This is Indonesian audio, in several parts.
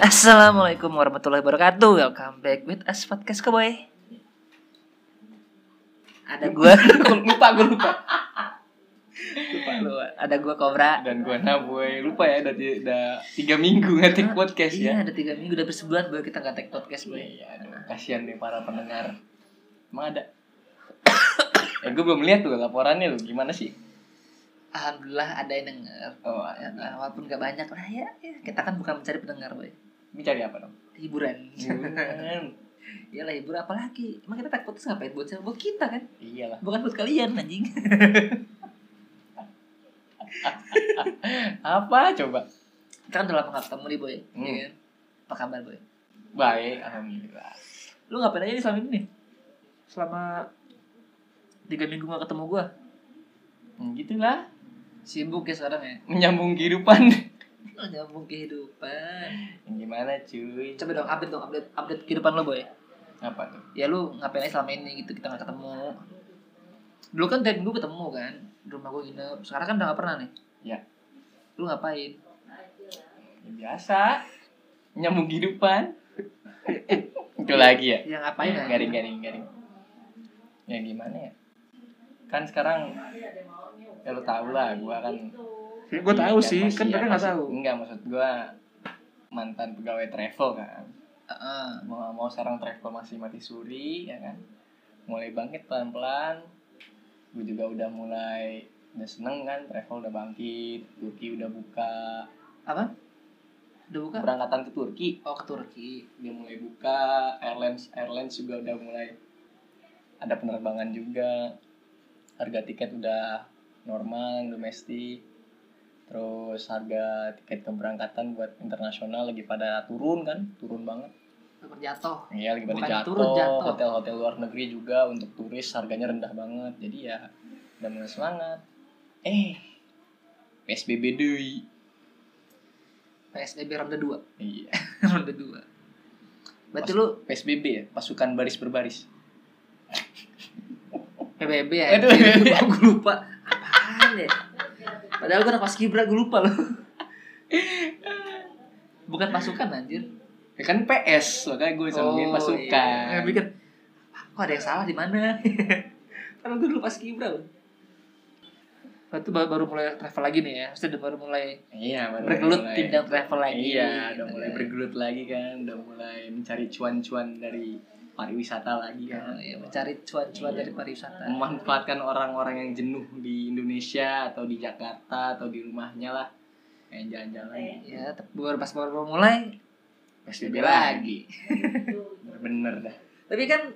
Assalamualaikum warahmatullahi wabarakatuh. Welcome back with us podcast Cowboy. Ada gua lupa gua lupa. lupa lu. Ada gua Kobra. dan gua Naboy lupa ya udah, udah tiga minggu ngetik podcast Iya, ya ada tiga minggu udah bersebulan boy kita nggak take podcast boy. iya aduh kasihan nih para pendengar emang ada eh gue belum lihat tuh laporannya lu gimana sih Alhamdulillah ada yang denger. oh Ya, walaupun gak banyak lah ya, ya. Kita kan bukan mencari pendengar boy. Ini cari apa dong Hiburan. Hmm, Iyalah hibur apa lagi? Emang kita podcast ngapain buat? Buat kita kan? iyalah Bukan buat kalian anjing. apa coba Kita kan udah lama gak ketemu nih boy. Hmm. Iya kan? Apa kabar boy? baik alhamdulillah Lu ngapain aja nih selama ini nih? Selama tiga minggu gak ketemu gua Hmm, gitulah Sibuk ya sekarang ya menyambung kehidupan Nyambung kehidupan. Gimana cuy? Coba dong update dong Update, update kehidupan lo boy. Apa tuh? Ya lu ngapain aja selama ini gitu Kita gak ketemu. Dulu kan tiap minggu ketemu kan Di rumah gua nginep. Sekarang kan udah gak pernah nih. Ya. Lu ngapain? Ya, biasa. Nyambung kehidupan. Itu lagi ya? Ya ngapain ya? garing garing garing. Ya gimana ya? Kan sekarang ya lu tau lah gua kan Gue tahu Iya, sih. Masih- Kan mereka gak tahu. enggak maksud gua mantan pegawai travel kan. Heeh. mau mau sekarang travel masih mati suri ya kan? Mulai bangkit pelan pelan gue juga udah mulai udah seneng kan travel udah bangkit Turki udah buka. Apa? Udah buka? berangkatan ke Turki. Oh ke Turki. Dia mulai buka airlines airlines juga udah mulai ada penerbangan juga. Harga tiket udah normal domestik terus harga tiket keberangkatan buat internasional lagi pada turun kan turun banget jatuh Iya lagi pada Bukan jatuh. turun, jatuh. Hotel-hotel luar negeri juga untuk turis harganya rendah banget. Jadi ya udah mulai semangat. Eh, PSBB deui. PSBB ronde 2 Iya. Ronde 2 Berarti lu PSBB ya, pasukan baris berbaris. PBB ya? Aduh. Gue lupa Apaan ya? Padahal gue anak pas kibra gue lupa loh. Bukan pasukan anjir. Ya kan PS, makanya gue sambungin pasukan. iya. Gue pikir "Ah, Kok ada yang salah di mana? Karena gue dulu pas kibra loh. Berarti baru, baru mulai travel lagi nih ya. Maksudnya udah baru mulai Iya, baru bergelut mulai- tindak travel lagi. Iya, udah mulai bergelut lagi kan, udah mulai mencari cuan-cuan dari pariwisata lagi. Ya, kan. ya, mencari cuan-cuan dari pariwisata. Memanfaatkan orang-orang yang jenuh di Indonesia atau di Jakarta atau di rumahnya lah. Kayak jalan-jalan. Ya, tapi baru pas baru mulai PSBB lagi. bener dah. Tapi kan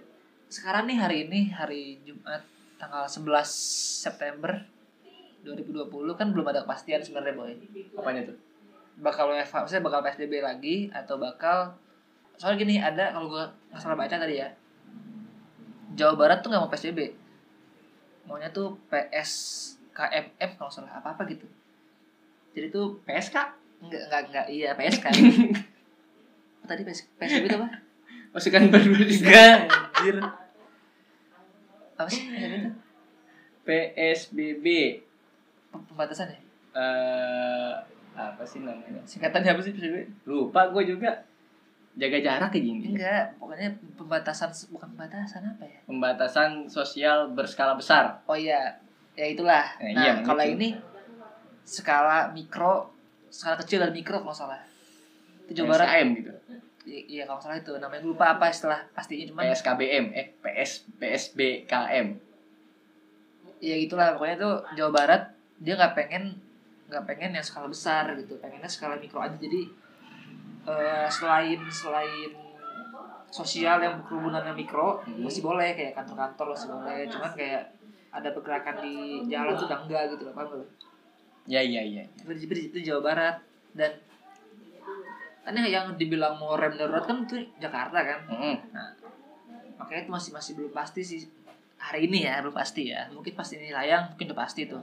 sekarang nih hari ini hari Jumat tanggal 11 September 2020 kan belum ada kepastian sebenarnya boy. apanya tuh? Bakal WFH, maksudnya bakal PSBB lagi atau bakal soalnya gini ada kalau gua nggak salah baca tadi ya. Jawa Barat tuh nggak mau PSBB. Maunya tuh PSKMM kalau nggak salah apa-apa gitu. Jadi tuh PSK enggak enggak enggak iya PSK. tadi PS, PSBB itu apa? pasukan baru Enggak, anjir. Apa sih PSBB itu? PSBB Pem- Pembatasan ya? eh apa sih namanya Singkatannya apa sih PSBB? lupa gue juga jaga jarak kayak gini Enggak, pokoknya pembatasan bukan pembatasan apa ya? pembatasan sosial berskala besar Oh iya, ya itulah. Eh, nah, iya, kalau gitu. ini skala mikro, skala kecil dan mikro kalau salah. Itu Jawa Barat. PSKM gitu Iya kalau salah itu namanya gue lupa apa istilah pastinya cuman PSKBM eh PS PSBKM ya gitulah pokoknya tuh Jawa Barat dia nggak pengen nggak pengen yang skala besar gitu pengennya skala mikro aja jadi eh, selain selain sosial yang kerubunannya mikro Hmm. masih boleh kayak kantor-kantor masih boleh. Cuman kayak ada pergerakan di jalan tuh udah enggak gitu loh paham nggak lo? ya iya iya itu, itu, Jawa Barat. Dan kan yang dibilang mau rem darurat kan itu Jakarta kan? Mm-mm. makanya itu masih masih belum pasti sih. Hari ini ya belum pasti ya. Mungkin pas ini tayang mungkin udah pasti tuh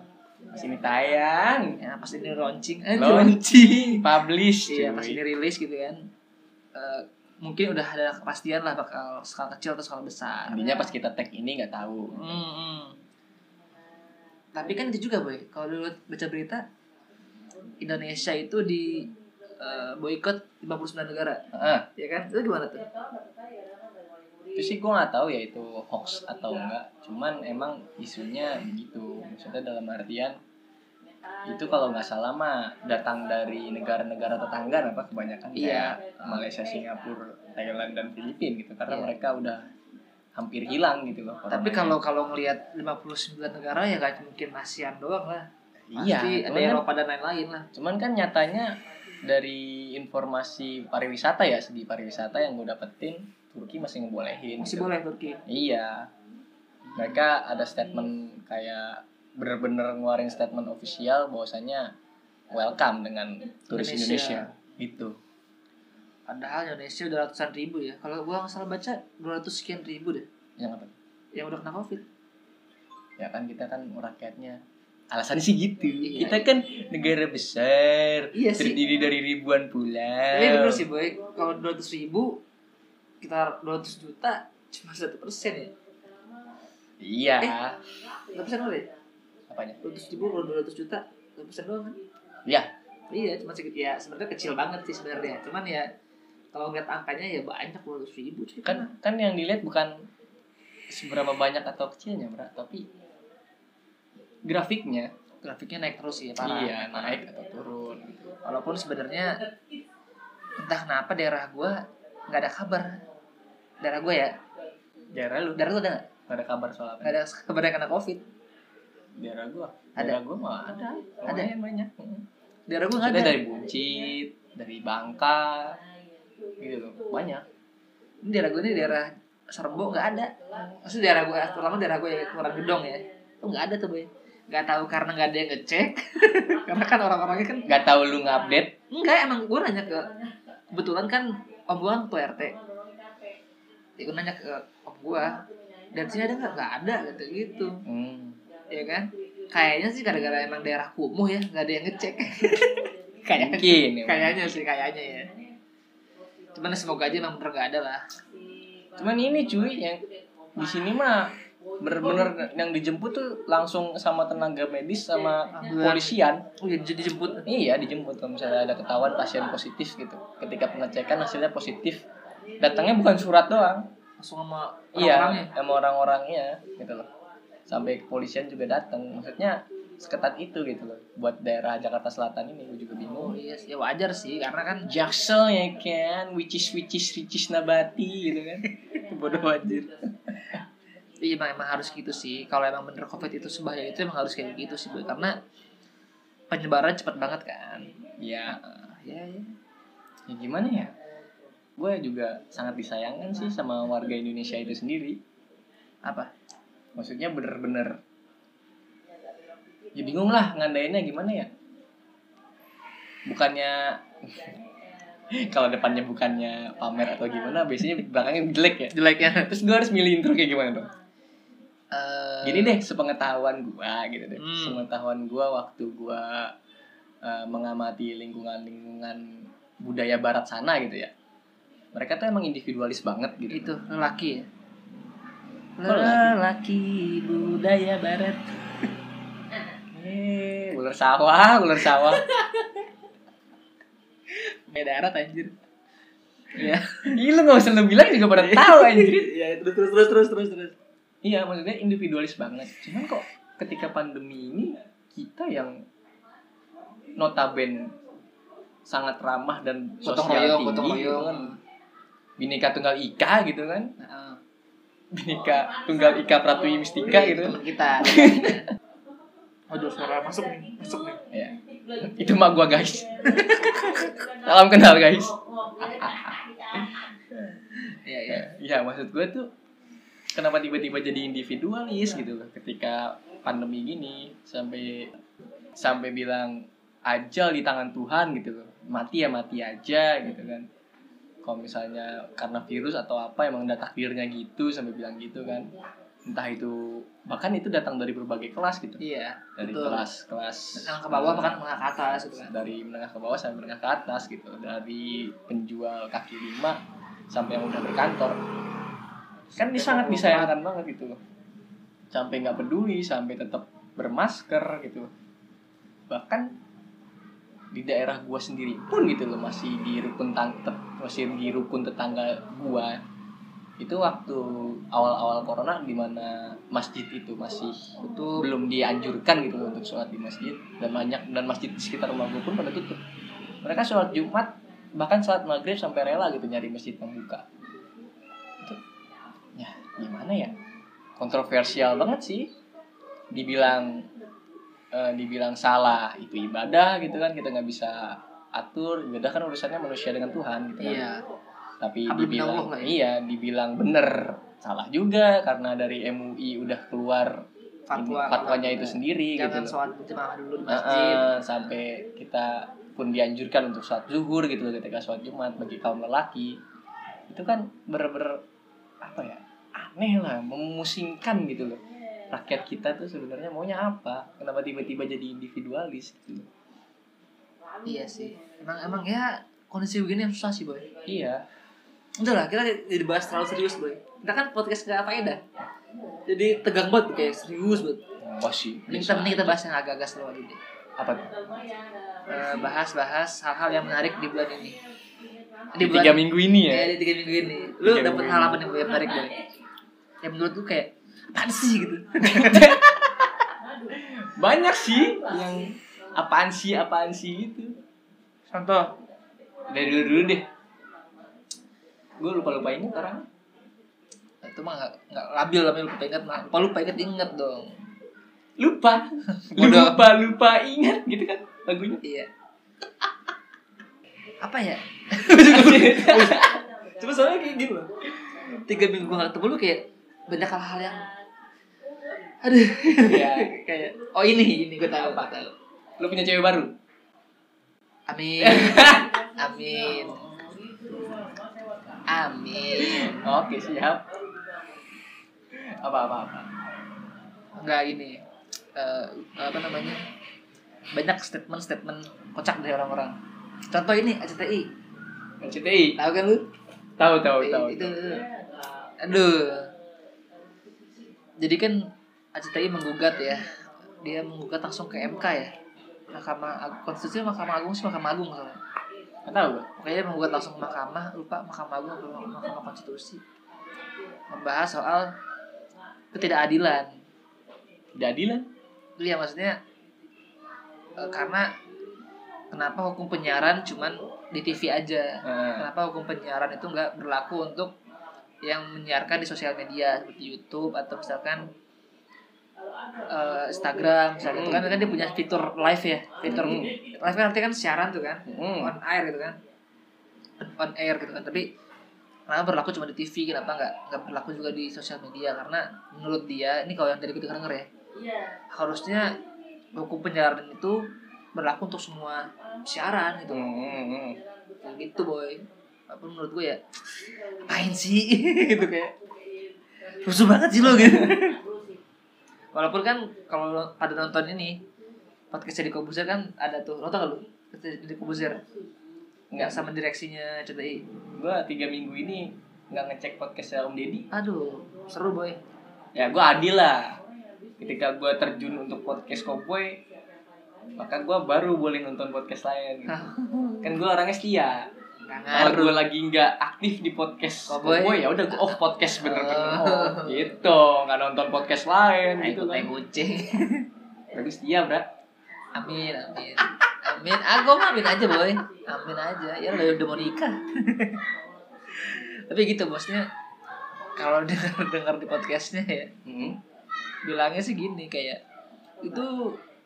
sini tayang ya pas ini launching. Eh, launching. Publish iya pas ini rilis gitu kan. Eh, mungkin udah ada kepastian lah bakal skala kecil atau skala besar. Intinya pas kita tag ini nggak tahu. Hmm, hmm. tapi kan itu juga boy. Kalau dulu baca berita Indonesia itu di eh, boykot 59 negara. Ah ya kan? Itu gimana tuh itu sih gue nggak tahu ya itu hoax atau enggak cuman emang isunya begitu maksudnya dalam artian itu kalau nggak salah mah datang dari negara-negara tetangga apa kebanyakan Iya. kayak Malaysia, Singapura, Thailand dan Filipina gitu karena Iya. mereka udah hampir hilang gitu loh. tapi kalau kalau ngelihat 59 negara ya gak mungkin ASEAN doang lah iya, pasti ada cuman kan, Eropa dan lain-lain lah cuman kan nyatanya dari informasi pariwisata ya segi pariwisata yang gue dapetin Turki masih ngebolehin. masih gitu. boleh Turki Iya. Mereka ada statement kayak bener-bener ngeluarin statement official bahwasanya welcome dengan turis Indonesia. Indonesia. Gitu. padahal Indonesia udah ratusan ribu ya kalau gua nggak salah baca 200 sekian ribu deh Yang apa? yang udah kena covid Ya kan kita kan rakyatnya alasannya sih gitu. Iya. Kita kan negara besar, Iya sih. terdiri dari ribuan pulau. tapi bener sih boy kalau 200 ribu kita 200 juta cuma satu persen ya Iya. satu persen doang ya Apanya? 200 ribu kalau 200 juta satu persen doang kan Iya. iya cuma sedikit ya sebenarnya kecil banget sih sebenarnya cuman ya kalau ngeliat angkanya ya banyak 200 ribu cuy Kan kan yang dilihat bukan seberapa banyak atau kecilnya, Bro, tapi grafiknya. grafiknya naik terus sih parah iya, naik atau turun gitu. walaupun sebenarnya entah kenapa daerah gua nggak ada kabar daerah gua ya Daerah lu daerah lu ada nggak Gak ada kabar soal nggak apa? ada kabar yang kena covid Daerah gua. Ada? Daerah gua mah ada. Ada? Lumayan banyak. Daerah gua nggak ada dari Buncit, dari Bangka, gitu loh. Banyak. ini daerah gua ini daerah Serbo nggak ada maksudnya daerah gua terutama daerah gua yang kurang gedong ya tuh nggak ada tuh boy nggak tahu karena nggak ada yang ngecek karena kan orang-orangnya kan Gak tahu lu ngupdate. enggak emang gua nanya ke kebetulan kan om gua kan ketua rt ya gua nanya ke om gua dan sini ada nggak nggak ada gitu gitu Hmm. ya kan kayaknya sih gara-gara emang daerah kumuh ya nggak ada yang ngecek kayaknya Mungkin. ya. kayaknya sih kayaknya ya cuman semoga aja emang bener nggak ada lah Cuman ini cuy yang di sini mah bener-bener yang dijemput tuh langsung sama tenaga medis sama polisian. oh ya jadi jemput Iya dijemput kalau misalnya ada ketahuan pasien positif gitu. Ketika pengecekan hasilnya positif, datangnya bukan surat doang, langsung sama iya orang-orangnya sama orang-orangnya gitu loh. Sampai kepolisian juga datang. Maksudnya seketat itu gitu loh. Buat daerah Jakarta Selatan ini gue juga oh bingung. iya sih. ya wajar sih karena kan Jaksel ya kan, which is which is which is nabati gitu kan. Bodoh anjir. iya emang, emang harus gitu sih. Kalau emang bener covid itu sebahaya itu emang harus kayak gitu sih Boy. karena penyebaran cepat banget kan. Ya, Ah, ya ya ya gimana ya? Gue juga sangat disayangkan sih sama warga Indonesia itu sendiri. apa? Maksudnya bener-bener ya bingung lah ngandainnya gimana ya? Bukannya kalau depannya bukannya pamer atau gimana biasanya belakangnya jelek ya. Jeleknya terus gue harus milih intro kayak gimana dong Eh, gini deh sepengetahuan gua gitu deh. Hmm. sepengetahuan gua waktu gua eh, mengamati lingkungan-lingkungan budaya barat sana gitu ya. Mereka tuh emang individualis banget gitu. Itu lelaki ya? Lelaki? budaya barat. Eh ular sawah ular sawah. Beda darat anjir. Ya Ih, lu gak usah lu bilang juga pada tahu anjir. ya terus terus terus terus terus terus Iya, maksudnya individualis banget. Cuman kok ketika pandemi ini kita yang notaben sangat ramah dan sosial royong tinggi gotong gitu kan. Bineka Tunggal Ika gitu kan. Heeh. Bineka Tunggal Ika Pratwi Mistika gitu. teman kita Aduh suara masuk nih masuk nih Ya. Itu mak gua guys. Salam kenal guys. Iya iya Ya, maksud gue tuh kenapa tiba-tiba jadi individualis gitu loh ketika pandemi gini sampai sampai bilang ajal di tangan Tuhan gitu loh. Mati ya mati aja gitu kan. Kalau misalnya karena virus atau apa emang udah takdirnya gitu sampai bilang gitu kan. Entah itu bahkan itu datang dari berbagai kelas gitu. iya Dari betul. kelas kelas yang ke bawah bahkan menengah ke atas gitu kan dari menengah ke bawah sampai menengah ke atas gitu dari penjual kaki lima sampai yang udah berkantor kan ini sangat disayangkan banget gitu loh. Sampai nggak peduli sampai tetap bermasker gitu. Bahkan di daerah gua sendiri pun gitu loh masih di rukun tang tet- masih di rukun tetangga gua. Itu waktu awal-awal corona di mana masjid itu masih Betul. belum dianjurkan gitu loh untuk sholat di masjid. Dan banyak dan masjid di sekitar rumah gua pun pada tutup. Mereka sholat jumat bahkan sholat maghrib sampai rela gitu nyari masjid yang buka itu ya gimana ya kontroversial banget sih dibilang eh, dibilang salah itu ibadah gitu kan kita nggak bisa atur ibadah kan urusannya manusia dengan Tuhan gitu kan Iya. tapi Hamil dibilang minallah lah ya. iya dibilang bener salah juga karena dari MUI udah keluar Fatwa. fatwanya itu sendiri Jangan gitu sholat dulu di masjid. sampai kita pun dianjurkan untuk sholat zuhur gitu loh ketika sholat jumat bagi kaum lelaki itu kan bener-bener apa ya aneh lah memusingkan gitu loh rakyat kita tuh sebenarnya maunya apa kenapa tiba-tiba jadi individualis gitu loh. Iya sih. Emang emang ya kondisi begini yang susah sih boy. iya Udah lah kita jadi bahas terlalu serius boy. Kita kan podcast gak faedah. Jadi tegang banget kayak serius banget. pasti Mending kita mending kita bahas yang agak-agak slow aja deh. apa tuh Eh, bahas-bahas hal-hal yang menarik di bulan ini. di tiga minggu ini ya Ya, di tiga minggu ini. Lu minggu hal apa nih yang menarik boy? Yang menurut lu kayak apaan sih gitu. banyak sih yang apaan sih apaan sih gitu Contoh. dari dulu dulu deh gue lupa lupa ini orang Itu mah gak, gak labil lah lupa ingat mah. Lupa lupa ingat inget dong. lupa lupa lupa ingat gitu kan lagunya Iya. Apa ya? Cuma soalnya kayak gitu loh. Tiga minggu gue gak ketemu lu kayak banyak hal-hal yang aduh. Iya. kayak oh ini ini gue tahu gue tahu. Lu punya cewek baru? Amin. Amin. Amin. Oke siap. Apa apa apa? Nggak gini eh, apa namanya? Banyak statement-statement kocak dari orang-orang. Contoh ini ACTI NCTI tahu kan lu? Tahu tahu tahu. itu. Aduh jadi kan ACTI menggugat ya dia menggugat langsung ke MK ya Mahkamah konstitusi Mahkamah Agung sih Mahkamah Agung masalah nggak tahu gua Pokoknya dia menggugat langsung ke mahkamah, lupa mahkamah agung atau mahkamah konstitusi. Membahas soal ketidakadilan. jadilah Iya maksudnya eh, karena kenapa hukum penyiaran cuman di TV aja? Nah, Kenapa hukum penyiaran itu nggak berlaku untuk yang menyiarkan di sosial media seperti YouTube atau misalkan eh, Instagram misalnya itu kan kan dia punya fitur live ya fitur Hmm. live kan artinya kan siaran tuh kan hmm. on air gitu kan on air gitu kan tapi kenapa berlaku cuma di TV kenapa nggak nggak berlaku juga di sosial media karena menurut dia ini kalau yang dari gue denger ya harusnya hukum penyiaran itu berlaku untuk semua siaran gitu Hmm, hmm, hmm. Gitu boy apa menurut gue ya apain sih? Gitu kayak rusuh banget sih lo gitu. Walaupun kan kalau lo pada nonton ini podcast di Kobuzer kan ada tuh nonton gak lu podcast di Kobuzer? Nggak sama direksinya CTI gua tiga minggu ini nggak ngecek podcastnya Om Deddy. Aduh seru boy. Ya gua adil lah. Ketika gua terjun untuk podcast Cowboy maka gua baru boleh nonton podcast lain. Gitu. kan gua orangnya setia kalau gue lagi nggak aktif di podcast Cowboy. Cowboy ya udah gue off podcast bener-bener Oh. off gitu nggak nonton podcast lain Nah, gitu kan. kucing tapi setia bro amin amin. Amin. Aku mah amin aja boy. Amin aja. Ya lo udah mau nikah. Tapi gitu bosnya kalau dengar dengar di podcastnya ya hmm. bilangnya sih gini kayak itu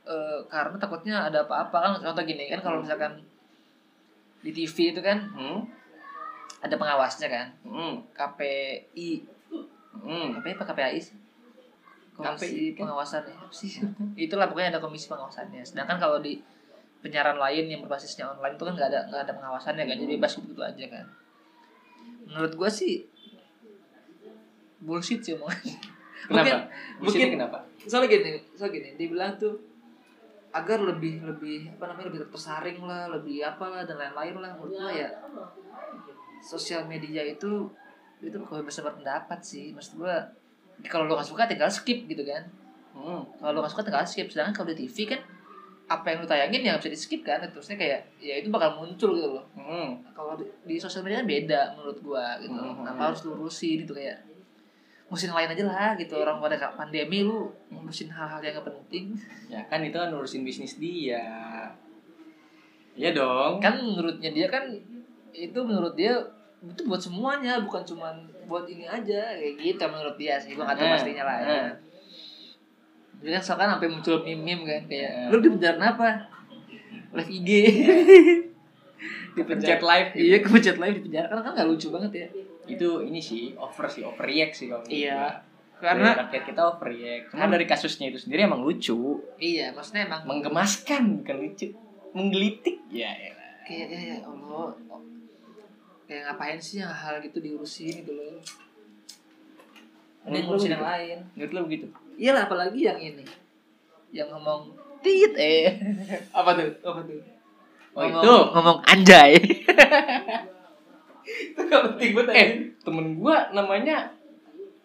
eh, karena takutnya ada apa-apa. Kan contoh gini kan kalau misalkan di TV itu kan Hmm. ada pengawasnya kan Hmm. KPI Hmm. KPI apa KPAI sih komisi KPI kan? pengawasan ya sih itulah pokoknya ada komisi pengawasannya sedangkan kalau di penyiaran lain yang berbasisnya online itu kan nggak ada nggak ada pengawasannya kan jadi bebas begitu aja kan menurut gua sih bullshit sih omongannya Kenapa? Mungkin- Bullshitnya mungkin- kenapa? soalnya gini soalnya gini dibilang tuh agar lebih lebih apa namanya lebih tersaring lah lebih apalah dan lain-lain lah. Menurut gua ya sosial media itu itu kebebasan berpendapat sih. Maksud gua kalau lo gak suka tinggal skip gitu kan. Hmm. kalau lo gak suka tinggal skip. Sedangkan kalau di TV kan apa yang lu tayangin ya nggak bisa di skip kan. Terusnya kayak ya itu bakal muncul gitu loh. Hmm. kalau di, di sosial media kan beda menurut gua gitu. Hmm. kenapa harus lurusin gitu kayak ngurusin lain aja lah gitu. Orang pada pandemi lu ngurusin hal-hal yang gak penting. Ya kan itu kan ngurusin bisnis dia. Iya dong. kan menurutnya dia kan itu menurut dia itu buat semuanya bukan cuman buat ini aja kayak gitu menurut dia sih. Gua nggak tahu Eh, pastinya lah ya. jadi kan sekarang sampai muncul meme-meme kan kayak Eh. lu di penjara apa live IG di Pencet live gitu. iya kepencet live di penjara. Kan kan nggak lucu banget ya. Itu ini sih over sih, overreact sih kalau Iya. karena Dari rakyat kita overreact. Cuma dari kasusnya itu sendiri emang lucu, iya maksudnya emang menggemaskan bukan lucu, menggelitik. Ya, ya. kayak ya, ya Allah. Kayak ngapain sih yang hal gitu diurusin gitu loh. Ada yang ngurusin yang lain. Menurut lo begitu? iyalah apalagi yang ini. Yang ngomong tit eh. Apa tuh? Apa tuh Oh ngomong, itu. ngomong anjay itu gak penting banget Eh, temen gua namanya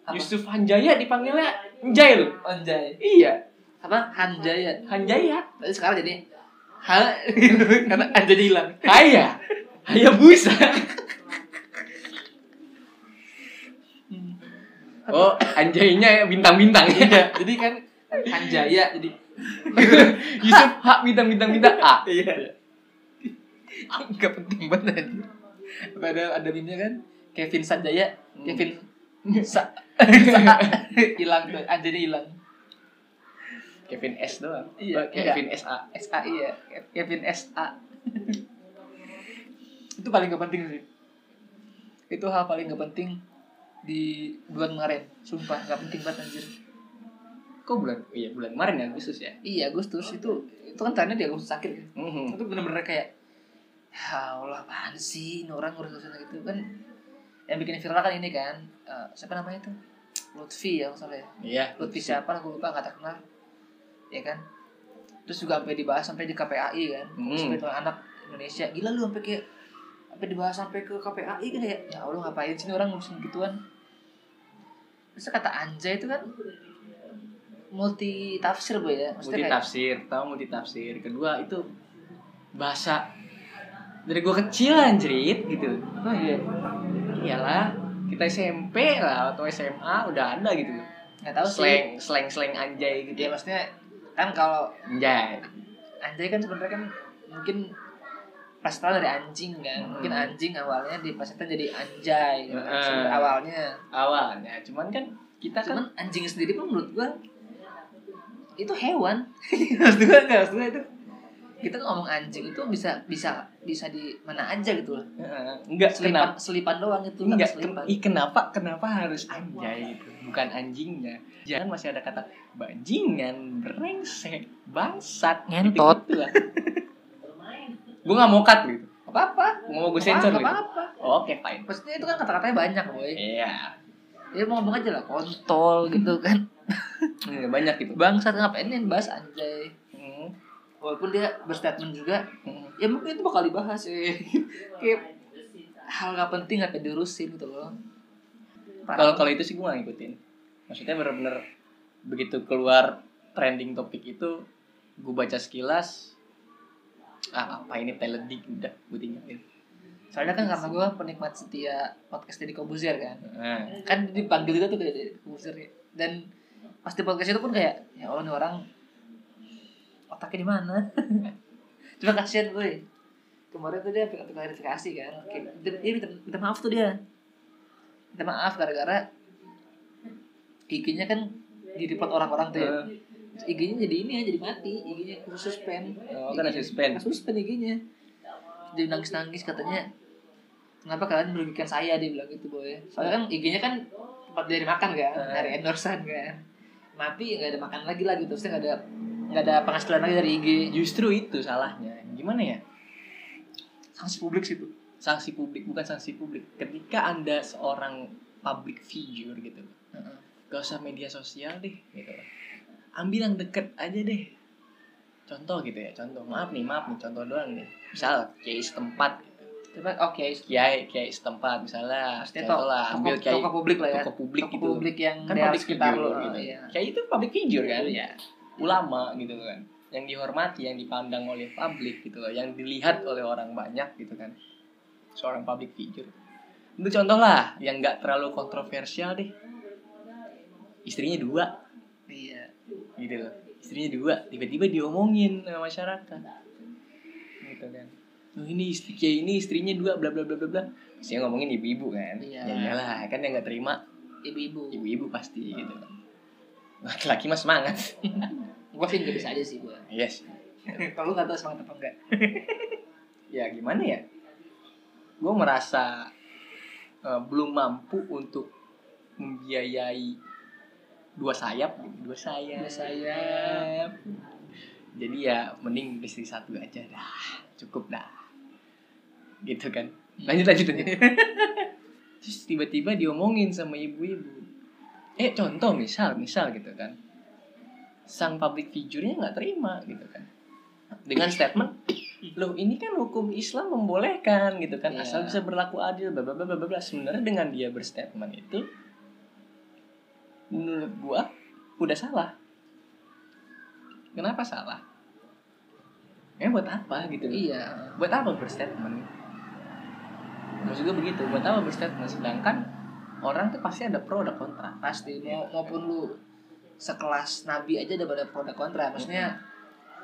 Apa? Yusuf Hanjaya dipanggilnya Anjay lo. anjay Iya, apa hanjaya Hanjaya. tapi sekarang jadi ha karena anjay hilang Haya. Haya busa. Oh, anjaynya bintang-bintang ya. jadi kan hanjaya jadi Yusuf H bintang-bintang bintang A. iya nggak penting banget anjir. ada ada meme kan Kevin Sanjaya Hmm. Kevin Sa hilang tuh anjaynya hilang Kevin S doang. Iya, Oh, Kevin SA. SAI ya Kevin SA itu paling gak penting sih itu hal paling gak penting di bulan kemarin sumpah gak penting banget anjir Kok bulan? Iya, bulan kemarin ya Agustus ya. iya Agustus itu itu kan tanya di Agustus akhir kan Mhm. itu bener-bener kayak ya Allah apaan sih? Ini orang ngurus urusan gitu. Kan yang bikin viral kan ini kan eh, siapa namanya tuh? Lutfi ya masalah ya. Iya. Lutfi siapa aku lupa nggak terkenal. Ya kan? Terus juga sampai dibahas sampai di KPAI kan. Hmm. sampai tuh anak Indonesia. Gila lu sampai kayak sampai dibahas sampai ke KPAI kan kayak ya Allah ngapain sih ini orang ngurusin gituan? Terus kata anjay itu kan multi tafsir boy ya. Multi maksudnya kayak tafsir tahu multi tafsir kedua itu bahasa dari gua kecil anjrit gitu. Oh iya. Iyalah kita SMP lah atau SMA udah ada gitu. Nggak tahu sih. Slang slang slang anjay ya gitu maksudnya kan kalau anjay. Anjay kan sebenarnya kan mungkin plastiknya dari anjing kan. Hmm. mungkin anjing awalnya di plastiknya jadi anjay gitu kan, sebenarnya awalnya. Awalnya. Cuman kan kita kan cuman anjing sendiri pun menurut gua itu hewan. Maksud gua enggak maksud gua itu kita ngomong anjing itu bisa bisa bisa di mana aja gitu loh Heeh, enggak selipan kenapa? selipan doang itu enggak selipan ken- ih, kenapa kenapa harus anjay gitu? Bukan anjingnya. Jangan masih ada kata bajingan brengsek bangsat. Ngentot. gitu lah. Gue nggak mau cut gitu. Apa apa mau gue sensor gitu. apa oke fine. Maksudnya itu kan kata-katanya banyak boy. Iya. Ya mau ngomong aja lah kontol gitu kan. Iya, banyak gitu. Bangsat ngapain nih bahas anjay walaupun dia berstatement juga hmm. ya mungkin itu bakal dibahas ya kayak hal gak penting gak diurusin gitu loh. Kalau kalau itu sih gue gak ngikutin. Maksudnya bener-bener begitu keluar trending topik itu gue baca sekilas ah apa ini teledik udah gue tinggalin. Soalnya kan karena gue penikmat setia podcast Deddy Kobuzier kan. Nah, kan dipanggil juga tuh kayak Deddy Kobuzier. Ya. dan pas di podcast itu pun kayak ya Allah nih orang otaknya di mana? Cuma kasihan gue. Kemarin tuh dia sampai klarifikasi kan. Dia, dia minta, minta maaf tuh dia. Minta maaf gara-gara IG-nya kan di report orang-orang tuh ya. Eh, IG-nya jadi ini ya jadi mati. IG-nya khusus suspend Oh, kan suspend. suspend IG-nya dia nangis nangis katanya. Kenapa kalian merugikan saya? Dia bilang gitu boy. Soalnya kan IG-nya kan tempat dari makan kan dari endorsean kan. Mati nggak ada makan lagi lah gitu. Terusnya nggak ada nggak ada penghasilan lagi dari IG justru itu salahnya. Gimana ya? Sanksi publik sih tuh sanksi publik bukan sanksi publik. Ketika anda seorang public figure gitu. Heeh. gak usah media sosial deh gitu ambil yang deket aja deh. Contoh gitu ya contoh. Maaf nih maaf nih contoh doang nih. Misal kiai setempat gitu. coba oke kiai kiai setempat misalnya contoh lah ambil kiai toko publik lah ya. toko publik toko gitu. publik yang kan public sekitar figure lo. gitu. Iya. kiai itu public figure kan Iya. Ulama gitu kan. Yang dihormati yang dipandang oleh publik gitu loh yang dilihat oleh orang banyak gitu kan. Seorang public figure. Itu contoh lah yang nggak terlalu kontroversial deh. Istrinya dua. Iya. Gitu loh. Istrinya dua tiba-tiba diomongin sama masyarakat. Gitu kan. Oh, ini istri kayak ini istrinya dua bla bla bla bla bla. Saya ngomongin ibu-ibu kan. Iya. ya iyalah kan yang nggak terima ibu-ibu. ibu-ibu pasti gitu. kan laki-laki mah semangat. Gue sih nggak bisa aja sih gue yes kalau lu nggak tahu semangat apa enggak? Ya gimana ya? Gue merasa eh, belum mampu untuk membiayai dua sayap gitu. dua sayap. Dua sayap. jadi ya mending istri satu aja dah. Cukup dah. Gitu kan. Lanjut lanjut lanjut. Terus tiba-tiba diomongin sama ibu-ibu eh contoh misal misal gitu kan. Sang public figure-nya nggak terima gitu kan. Dengan statement loh ini kan hukum Islam membolehkan gitu kan. Iya. asal bisa berlaku adil bla bla bla bla sebenarnya dengan dia berstatement itu menurut gua udah salah. Kenapa salah? Ya buat apa gitu? Iya. Buat apa berstatement? Maksud gue begitu buat apa berstatement? Sedangkan orang tuh pasti ada pro ada kontra. Pasti mau maupun lu sekelas nabi aja ada pada pro dan kontra. Maksudnya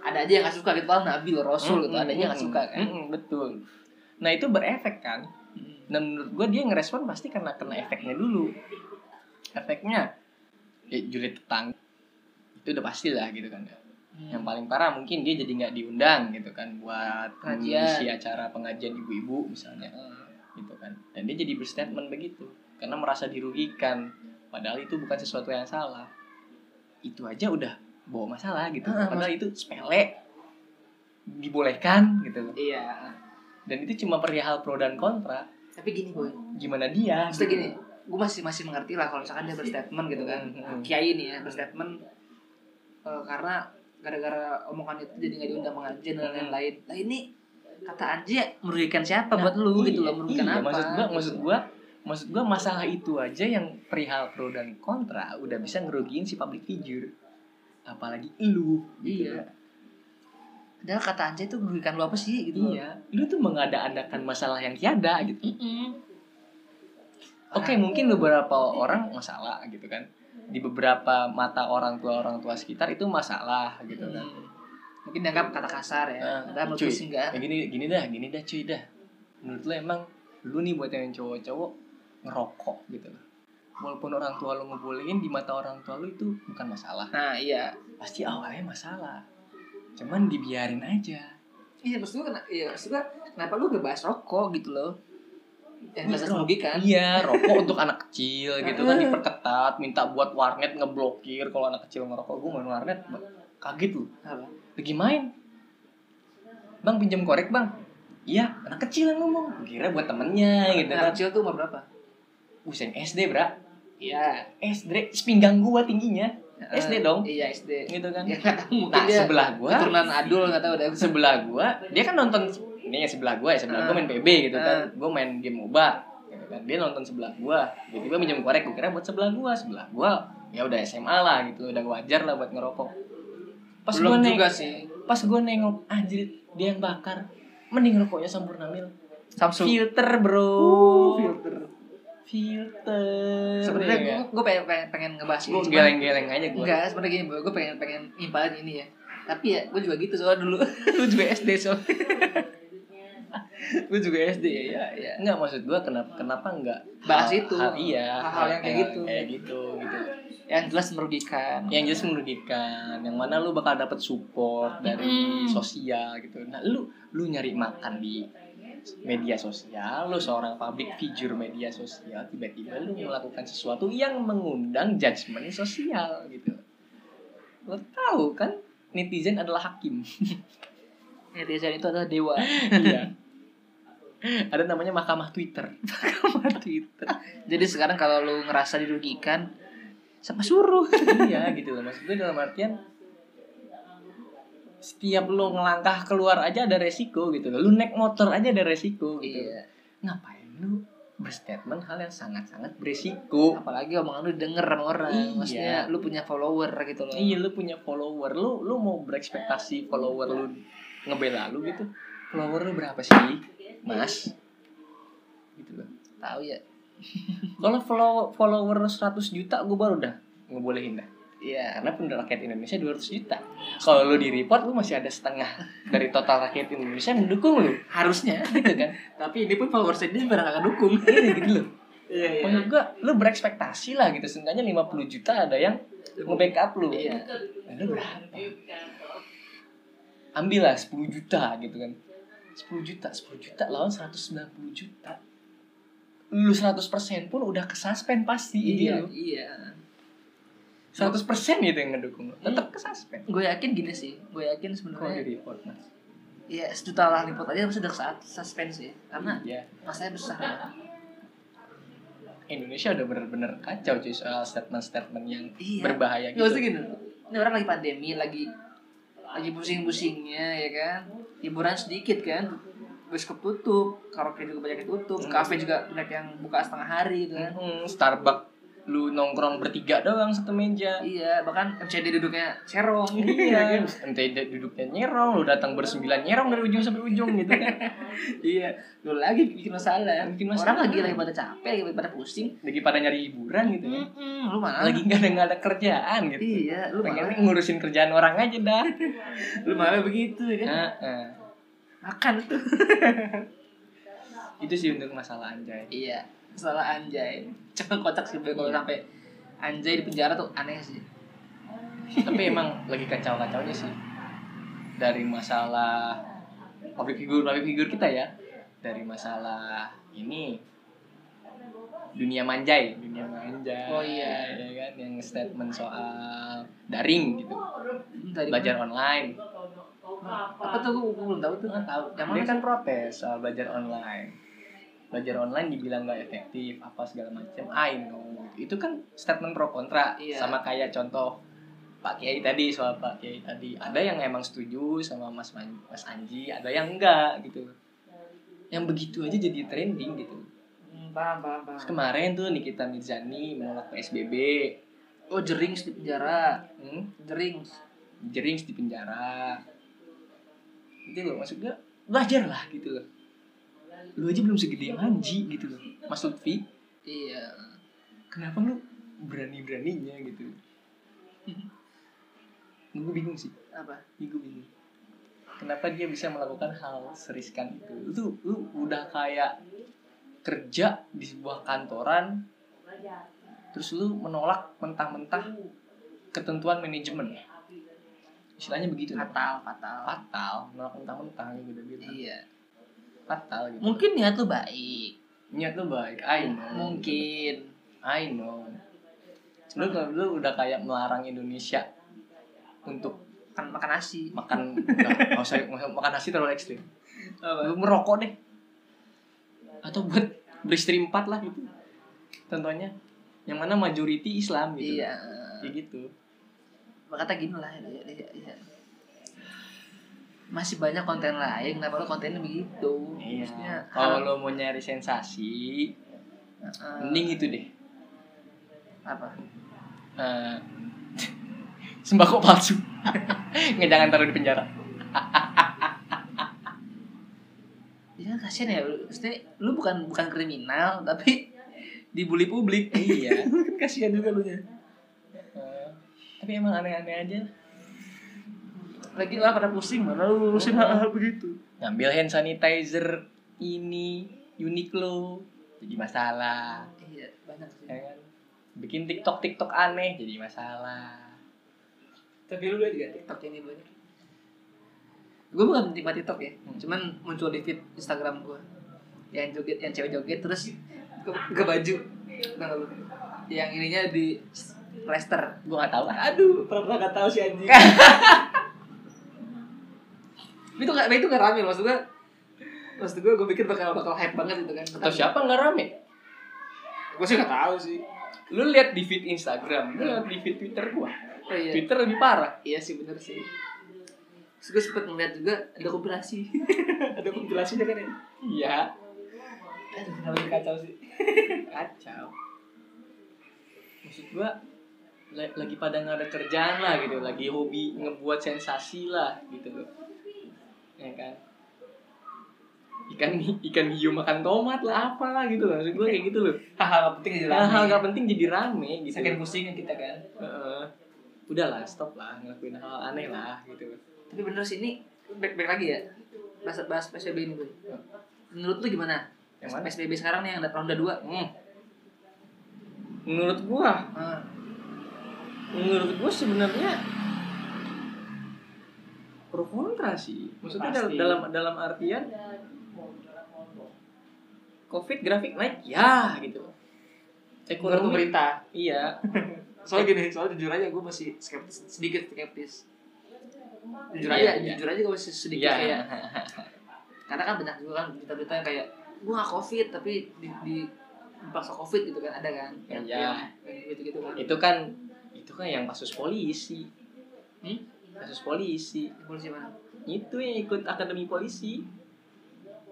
ada aja yang nggak suka gitu. Paling nabi lo rasul gitu. Ada aja yang nggak suka kan? Betul. Nah itu berefek kan? Dan menurut gue dia ngerespon pasti karena kena efeknya dulu. Efeknya ya julid tetangga itu udah pasti lah gitu kan. Yang paling parah mungkin dia jadi nggak diundang gitu kan buat mengisi acara pengajian ibu-ibu misalnya Hmm. gitu kan. Dan dia jadi berstatement begitu karena merasa dirugikan. Padahal itu bukan sesuatu yang salah. Itu aja udah bawa masalah gitu. Ah, padahal itu sepele. Dibolehkan gitu iya. Dan itu cuma perihal pro dan kontra. Tapi gini boy. Gimana dia maksudnya gitu. gini gue masih masih mengerti lah kalau misalkan dia berstatement gitu kan. Hmm. kiai nih ya berstatement eh, karena gara-gara omongan itu jadi nggak diundang pengajian dan Hmm. lain-lain nah ini kata Anji merugikan siapa? Nah, buat lu iya, gitu loh merugikan iya, apa? maksud gua gitu. maksud gua maksud gua masalah itu aja yang perihal pro dan kontra udah bisa ngerugiin si public figure apalagi lu gitu Iya. Padahal kata Anjay itu merugikan lu apa sih gitu. Iya, lu tuh mengada-adakan masalah yang tiada gitu. Oke, mungkin beberapa orang masalah gitu kan. Di beberapa mata orang tua orang tua sekitar itu masalah gitu kan. Hmm. Mungkin dianggap kata kasar ya. Nah, Padahal menurut cuy, gue sih enggak. Ya gini gini dah, gini dah cuy dah. Menurut lu emang lu nih buat yang cowok-cowok ngerokok gitu loh. Walaupun orang tua lu ngebolehin di mata orang tua lu itu bukan masalah. Nah, iya. Pasti awalnya masalah. Cuman dibiarin aja. Iya, maksud gue iya, maksud gue kenapa lu ngebahas rokok gitu loh. Yang bahasa Rokok. merugikan. Iya, rokok untuk anak kecil gitu kan diperketat, minta buat warnet ngeblokir kalau anak kecil ngerokok. Gue main warnet, kaget lu. Apa? Lagi main. Bang pinjam korek, Bang. Iya, anak kecil yang ngomong. Kira buat temennya gitu Anak kan. kecil tuh umur berapa? Busen SD, Bra. Iya. SD, sepinggang gua tingginya. SD dong. Iya, SD. Gitu kan. Ya mungkin Nah, dia sebelah gua, keturunan adul nggak tahu deh. sebelah gua, dia kan nonton ini ya sebelah gua ya, sebelah gua main PB gitu kan. Ah. Gua main game MOBA gitu kan. Dia nonton sebelah gua. Tiba-tiba minjem korek, gua kira buat sebelah gua. Sebelah gua ya udah SMA lah gitu, udah wajar lah buat ngerokok. Pas Belum gua neng, juga sih. pas gua nengok anjir dia yang bakar. Mending rokoknya Sampurna Mil. Samsung. Filter, Bro. Uh, filter. Filter. Sebenarnya ya gue kan? gue pengen, pengen pengen ngebahas ini. Gua cuman- geleng-geleng aja gua. Enggak, sebenarnya gini, gue pengen pengen nimpalin ini ya. Tapi ya, gue juga gitu soalnya dulu. gue juga SD soalnya. gue juga SD ya, ya, ya. Enggak maksud gua kenapa kenapa enggak Bahas hal- itu. hal- iya Hal-hal yang kayak gitu. kayak gitu gitu Yang jelas merugikan. yang jelas merugikan yang mana lu bakal dapet support dari sosial gitu nah lu lu nyari makan di media sosial lu seorang public figure media sosial tiba-tiba lu melakukan sesuatu yang mengundang judgement sosial gitu lo tahu kan netizen adalah hakim Netizen itu adalah dewa. iya ada namanya mahkamah Twitter Sama Twitter. Jadi sekarang kalau lu ngerasa dirugikan, siapa suruh? iya gitu loh maksud gue dalam artian setiap lo ngelangkah keluar aja ada resiko gitu. Lu naik motor aja ada resiko gitu. Iya. ngapain lu berstatement hal yang sangat-sangat beresiko apalagi omongan lu denger sama orang Iya. maksudnya lu punya follower gitu loh. Iya lu punya follower. Lu lu mau berekspektasi follower lu ngebela lu gitu follower lu berapa sih mas? Gitu loh. Tahu ya. Kalau follow follower 100 juta gue baru dah ngebolehin dah iya karena penduduk rakyat Indonesia 200 juta. Kalau lu di report lu masih ada setengah dari total rakyat Indonesia yang mendukung lu. Harusnya gitu kan? Tapi ini pun followersnya dia barang akan dukung. Ini gitu loh. Iya maksud gua lu berekspektasi lah gitu. Seenggaknya 50 juta ada yang nge-backup lu. Iya. Nah, lu berapa? Ambil lah 10 juta gitu kan. 10 juta 10 juta lawan 190 juta. Lu 100% pun udah kesuspend pasti iya lu. iya 100% gitu yang ngedukung lu tetap kesuspend gue yakin gini sih. Gue yakin kalau sebenarnya di report mas? Ya sejuta lah liput aja pasti udah saat suspense ya karena ya masanya besar. Indonesia udah bener-bener kacau cuy soal statement-statement yang Iya. berbahaya Nggak gitu. usah gini ini orang lagi pandemi lagi lagi pusing-pusingnya ya kan? Hiburan sedikit kan bioskop tutup karaoke juga banyak yang tutup Hmm. kafe juga banyak yang buka setengah hari gitu kan. Hmm, Starbucks lu nongkrong bertiga doang satu meja. iya bahkan MCD duduknya serong Iya kan kan, ente duduknya nyerong, lu datang bersembilan nyerong dari ujung sampai ujung gitu kan. iya lu lagi bikin masalah Bikin orang masalah. lagi lagi pada capek lagi pada pusing Lagi pada nyari hiburan gitu kan. Mm-mm, lu mana Lagi nggak ada nggak ada kerjaan gitu. iya lu Pengen malah ngurusin kerjaan orang aja dah. lu malah begitu ya kan Heeh. makan tuh Itu sih untuk masalah anjay. iya salah anjay cuma kocak sih kalau Iya. sampai anjay di penjara tuh aneh sih Tapi emang lagi kacau-kacaunya sih. Dari masalah public figure public figure kita ya. Dari masalah ini dunia manjai, dunia manjai. Oh, iya. ya kan yang statement soal daring gitu. Hmm, tadi Belajar online. apa tuh gue, belum tahu tuh nggak tahu yang Dia kan protes soal belajar online. Belajar online dibilang nggak efektif, apa segala macam. I know. Itu kan statement pro kontra. Iya. Sama kayak contoh Pak Kiai tadi soal Pak Kiai tadi. Ada yang emang setuju sama Mas Man- Mas Anji, ada yang enggak gitu. Yang begitu aja jadi trending gitu. Hmm, paham paham paham Terus kemarin tuh Nikita Mirzani menolak PSBB. oh jerings di penjara Hmm? jerings Jerings di penjara. Itu loh maksud gue belajar lah gitu loh. Lu aja belum segede Anji gitu loh. Mas Lutfi, iya kenapa lu berani-beraninya gitu? gue bingung sih. apa Gue bingung. Kenapa dia bisa melakukan hal seriskan itu? Itu lu udah kayak kerja di sebuah kantoran terus lu menolak mentah-mentah ketentuan manajemen istilahnya begitu fatal fatal fatal menolak mentah-mentah gitu bilang iya fatal gitu. Mungkin niat lu baik. Niat lu baik I know. Mungkin. I know. Lu lu udah kayak melarang Indonesia untuk makan makan nasi. makan nggak nggak usah makan nasi terlalu ekstrim. Lu merokok deh. Atau buat beli istri empat lah gitu. Contohnya yang mana majority Islam gitu. Iya. Kayak gitu. Kata gini lah ya, ya, ya. Masih banyak konten lain kenapa lo kontennya begitu? Iya. Maksudnya, kalau lo mau nyari sensasi Heeh. mending itu deh. Apa? Eh, sembako palsu. Nggak jangan taruh di penjara. Ya kan kasian ya lu maksudnya lu bukan bukan kriminal tapi dibully publik. Iya. Kan kasihan juga lu nya. Eh, tapi emang aneh-aneh aja lagi lah pada pusing mana lu urusin hal-hal begitu. Ngambil hand sanitizer ini Uniqlo jadi masalah. Iya banyak sih. Ya kan? Bikin TikTok TikTok aneh jadi masalah. Tapi lu lihat gak TikTok ini banyak? Gue bukan penikmat TikTok ya Hmm. cuman muncul di feed Instagram gue yang joget yang cewek joget terus ke, ke baju. Tau gak lu? yang ininya di Leicester gue nggak tahu. Aduh pernah gak tahu si anjing itu gak itu gak rame maksud gue maksud gue gue pikir bakal bakal hype banget gitu kan. Atau siapa nggak rame? Gue sih gak tahu sih. Lu lihat di feed Instagram lu lihat di feed Twitter gua. Oh iya. Twitter lebih parah. Iya sih bener sih. Terus gue sempet ngeliat juga ada kompilasi ada kompilasinya kan ya? Iya. Aduh, kenapa jadi kacau sih? kacau. Maksud gua la- lagi pada nggak ada kerjaan lah gitu lagi hobi ngebuat sensasi lah gitu loh ya kan ikan ikan hiu makan tomat lah apalah gitu loh maksud gua kayak gitu loh Hal-hal gak penting jadi rame. hal-hal gak penting jadi rame gitu Saking pusingnya kita kan. Heeh. udahlah stop lah ngelakuin hal aneh lah gitu Tapi bener sih ini back, back lagi ya. Bahas bahas PSBB ini, Boy. Menurut lu gimana? yang mana PSBB sekarang nih yang ronda 2. hmm. menurut gua Ah, menurut gue sebenarnya pro kontra sih maksudnya Pasti. dalam dalam artian covid grafik naik ya gitu menurut ekonomi pemerintah. iya Soalnya gini, soalnya jujur aja gue masih skeptis, sedikit skeptis. Jujur Iya, aja, iya. jujur aja gue masih sedikit iya kayak karena kan banyak juga kan berita-berita yang kayak gue gak covid tapi di, di dipaksa covid gitu kan ada kan yang, Iya. yang, yang gitu-gitu kan itu kan itu kan yang kasus polisi hmm? Kasus polisi. Polisi mana? Itu yang ikut akademi polisi.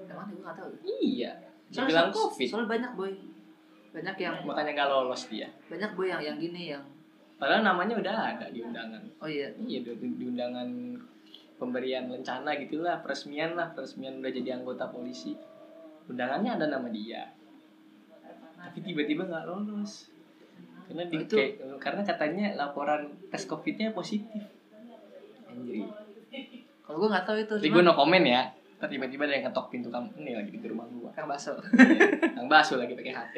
Mana gue gak tahu? Iya. Dibilang covid. soalnya banyak boy. Banyak yang makanya gak lolos dia. Banyak boy yang yang gini yang padahal namanya udah ada di undangan. Oh iya? Iya di, di undangan pemberian lencana gitulah peresmian lah. Peresmian udah jadi anggota polisi. Undangannya ada nama dia. Tapi tiba-tiba nggak lolos. Karena di Oh, itu- kayak- karena katanya laporan tes covidnya positif anjir kalau gue gak tahu itu tapi gue no komen ya. Tiba-tiba ada yang ketok pintu kamu. Ini lagi pintu rumah gua. Kang baso. Kang Basu lagi pakai HT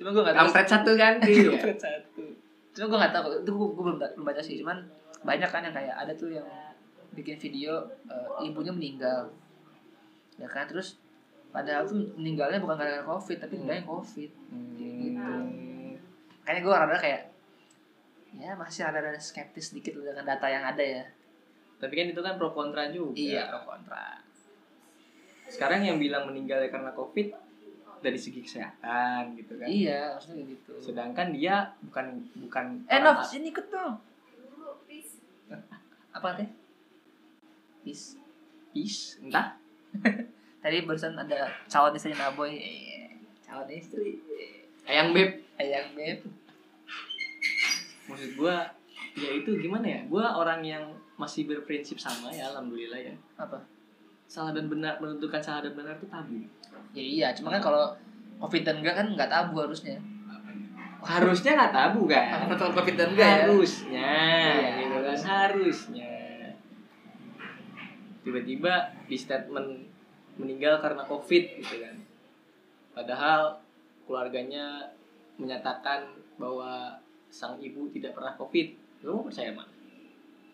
cuma gue gak tahu. Kampret satu kan? Iya Kampret satu. Cuma gue gak tahu. Itu gue, gue belum, belum baca sih. Cuman banyak kan yang kayak ada tuh yang bikin video eh, ibunya meninggal. Ya kan? Terus padahal tuh meninggalnya bukan gara-gara covid tapi Hmm. meninggalnya covid. Hmm. kayaknya gue rada kayak ya masih ada ada skeptis sedikit dengan data yang ada ya tapi kan itu kan pro kontra juga iya. pro kontra. Sekarang yang bilang meninggalnya karena covid dari segi kesehatan gitu kan. Iya maksudnya gitu. Sedangkan dia bukan bukan eh Nov sini ikut dong. Apa teh? Peace. Peace, entah. Tadi barusan ada calon istri Naboy eh, calon istri. Ayang beb. Ayang beb. Maksud gua ya itu gimana ya? Gua orang yang masih berprinsip sama ya alhamdulillah ya. Apa? Salah dan benar menentukan salah dan benar itu tabu. Ya iya cuma kan kalau covid dan enggak kan nggak tabu harusnya. Harusnya nggak tabu kan? Kalau covid dan enggak ya? Harusnya gitu kan? Harusnya. Tiba-tiba di statement meninggal karena covid gitu kan? Padahal keluarganya menyatakan bahwa sang ibu tidak pernah covid. Lu mau percaya mana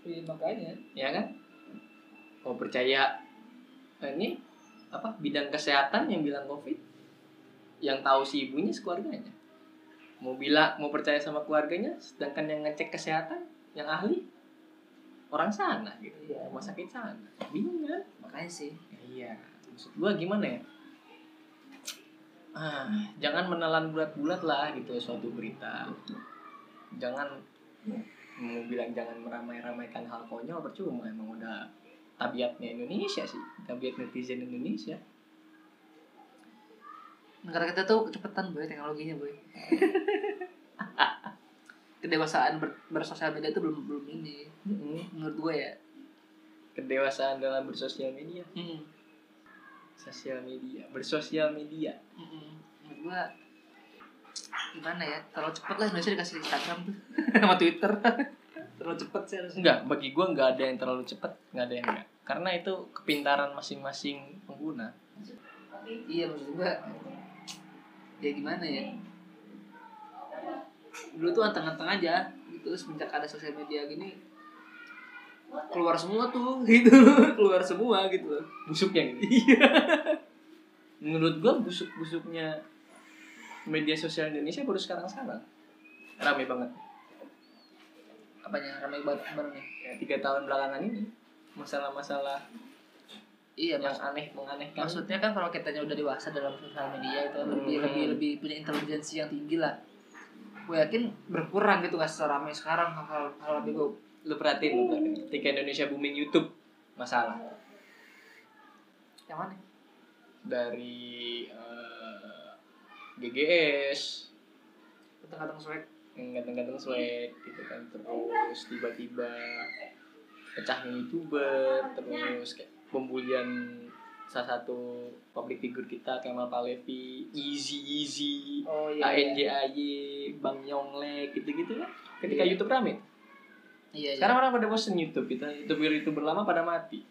Iya, makanya ya kan? Mau percaya eh, ini apa bidang kesehatan yang bilang covid yang tahu si ibunya sekeluarganya. Mau bilang mau percaya sama keluarganya sedangkan yang ngecek kesehatan yang ahli orang sana gitu. Iya. rumah sakit sana. Bingung kan? Makanya sih. Ya, iya. Maksud gua gimana ya? Ah jangan menelan bulat-bulat lah gitu suatu berita. Jangan mau bilang jangan meramai-ramaikan hal konyol percuma emang udah tabiatnya Indonesia sih tabiat netizen Indonesia. Negara kita tuh kecepatan boy teknologinya boy. Kedewasaan ber, bersosial media itu belum belum ini. Menurut gue ya. Kedewasaan dalam bersosial media. Hmm. sosial media bersosial media. Mm-mm. menurut gue gimana ya? Terlalu cepet lah Indonesia dikasih Instagram tuh. Sama Twitter. Terlalu cepet sih harusnya. Enggak bagi gua nggak ada yang terlalu cepat nggak ada yang enggak. Karena itu kepintaran masing-masing pengguna. Iya maksud gue ya gimana ya? Dulu tuh anteng-anteng aja gitu. Semenjak ada sosial media gini keluar semua tuh gitu. Keluar semua gitu. Busuknya gitu iya. Menurut gua busuk busuknya media sosial Indonesia baru sekarang sekarang rame banget. Apanya? Ramai banget nih. Ya, tiga tahun belakangan ini masalah-masalah iya yang mas. aneh menganehkan. Maksudnya kan kalau kitanya udah dewasa dalam sosial media itu lebih Hmm. lebih lebih punya intelijensi yang tinggi lah. Gue yakin berkurang gitu gak seramai sekarang hal-hal hal bego lu perhatiin lu perhatiin. Ketika Indonesia booming YouTube masalah. Yang mana? Dari eh, GGS Kata-kata swag. ganteng-ganteng swag gitu kan terus tiba-tiba pecah youtuber terus kayak pembulian salah satu public figure kita Kemal Palevi, Easy Easy, Oh ANJAY, Bang Yonglek gitu-gitu kan. Ketika Iya. YouTube rame. Iya, iya. Sekarang orang pada bosen YouTube, kita youtuber youtuber lama pada mati.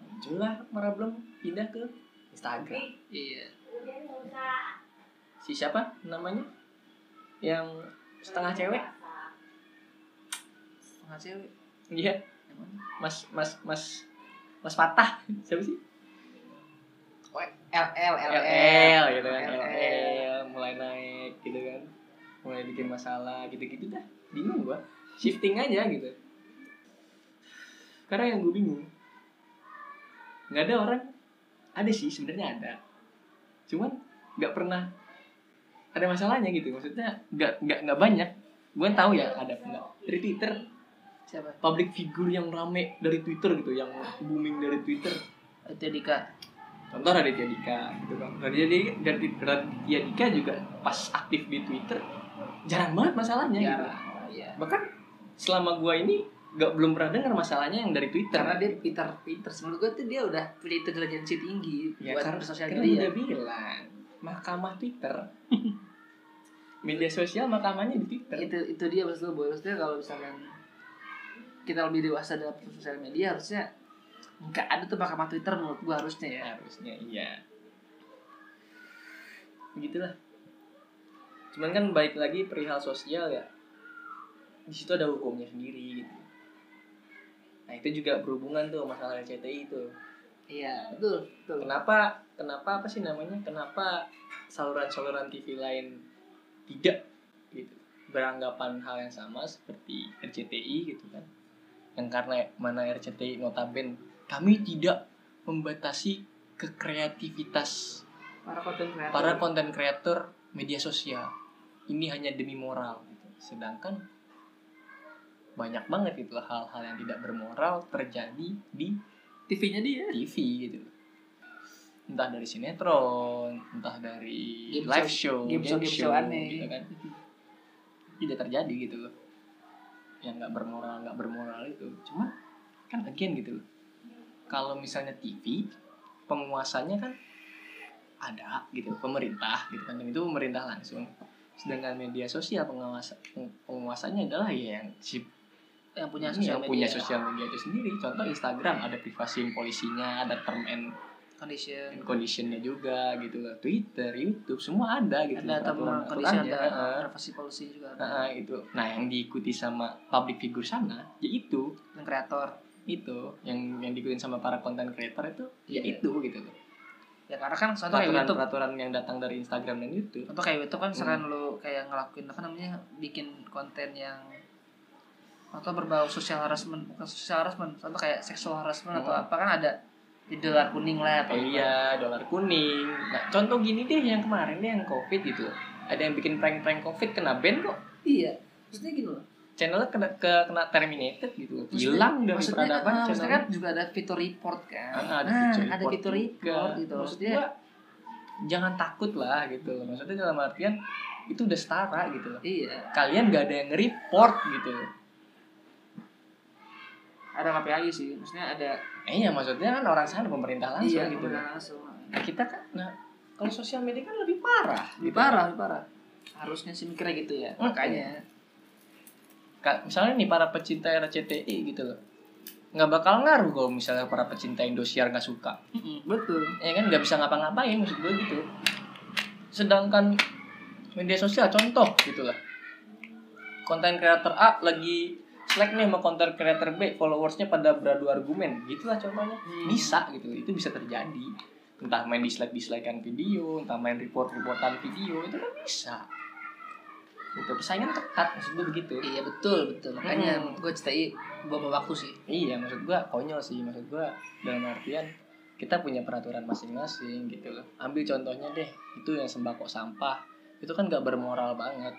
Muncullah para belum pindah ke Instagram. Iya. Si siapa namanya? Yang setengah cewek? Setengah cewek. Iya? Mas Mas Mas Mas Fatah. Siapa sih? Oh, LL, LL gitu kan, LL. LL mulai naik gitu kan. Mulai bikin masalah gitu-gitu dah. Bingung gua. Shifting aja gitu. Karena yang gue bingung nggak ada orang ada sih sebenarnya ada cuman nggak pernah ada masalahnya gitu maksudnya nggak nggak nggak banyak gue tahu ya ada nggak dari twitter Siapa? public figure yang rame dari twitter gitu yang booming dari twitter Itu Dika. contoh Raditya Dika gitu kan Raditya Dika, Raditya Dika juga pas aktif di twitter jarang banget masalahnya gitu. Jarang. Iya. bahkan selama gua ini nggak belum pernah dengar masalahnya yang dari twitter Karena dia pintar pintar. Menurut gue tuh dia udah punya intelijensi tinggi ya buat karena, bersosial karena media. udah bilang mahkamah twitter. Media sosial mahkamahnya di twitter. Itu itu dia maksud gue maksudnya kalau misalkan kita lebih dewasa dalam sosial media harusnya nggak ada tuh mahkamah Twitter menurut gue harusnya ya. harusnya iya. Begitulah. Cuman kan baik lagi perihal sosial ya. Di situ ada hukumnya sendiri gitu. Nah itu juga berhubungan tuh masalah RCTI itu Iya betul betul. kenapa kenapa apa sih namanya kenapa saluran-saluran TV lain tidak gitu beranggapan hal yang sama seperti RCTI gitu kan yang karena mana RCTI notaben kami tidak membatasi kekreativitas Para konten kreator. para konten kreator media sosial ini hanya demi moral gitu. sedangkan banyak banget gitu hal-hal yang tidak bermoral terjadi di TV-nya dia. TV gitu. Entah dari sinetron entah dari Game live show- show game show- game show aneh. gitu kan. Tidak terjadi gitu loh. Yang nggak bermoral nggak bermoral itu. Cuma kan again gitu loh. Kalau misalnya TV penguasanya kan ada gitu pemerintah gitu kan. Dan itu pemerintah langsung. Sedangkan media sosial pengawas penguasanya adalah ya yang si Yang punya ini sosial yang media. punya sosial media itu sendiri contoh Instagram ada privasi polisinya ada term and Condition. conditionnya juga gitu loh Twitter YouTube semua ada gitu Ada term and condition ada Heeh. privacy policy juga ada. Heeh, itu nah yang diikuti sama public figure sana ya itu Dan kreator. itu yang yang diikutin sama para content creator itu ya Iya. itu gitu loh Ya karena kan contoh kayak YouTube. peraturan yang datang dari Instagram dan YouTube Contoh kayak YouTube kan misalkan Hmm. lu kayak ngelakuin apa namanya bikin konten yang atau berbau social harassment bukan social harassment contoh kayak sexual harassment atau Hmm. apa kan ada di dolar kuning lah atau Oh iya, dolar kuning. Nah, contoh gini deh yang kemarin deh yang COVID gitu. Ada yang bikin prank-prank COVID kena ban kok. iya maksudnya gini loh Channelnya kena ke, kena terminated gitu. Hilang dari maksudnya, peradaban ah, maksudnya kan juga ada fitur report kan Ah, ada nah fitur ada report fitur juga. report gitu Maksud maksudnya gua, jangan takut lah gitu. Maksudnya dalam artian itu udah setara gitu loh. iya Kalian gak ada yang nge-report gitu. Ada KPI sih maksudnya ada Eh ya maksudnya kan orang sana pemerintah langsung iya gitu. pemerintah langsung Nah, kita kan nah kalau sosial media kan lebih parah. lebih gitu. parah lebih parah harusnya sih mikirnya gitu ya Hmm. makanya Ka- misalnya nih para pecinta RCTI gitu loh nggak bakal ngaruh kalau misalnya para pecinta Indosiar nggak suka Mm-mm, betul ya kan nggak bisa ngapa-ngapain maksud gue gitu sedangkan media sosial contoh gitu lah konten kreator A lagi slack nih sama konten kreator B followersnya pada beradu argumen gitulah contohnya Hmm. bisa gitu itu bisa terjadi entah main dislike dislikean video entah main report reportan video itu kan bisa gitu persaingan ketat maksud gue begitu iya betul betul makanya Hmm. gue cetai bawa waktu sih Iya, maksud gua konyol sih. Maksud gua dalam artian kita punya peraturan masing-masing gitu loh. Ambil contohnya deh, itu yang sembako sampah. Itu kan gak bermoral banget.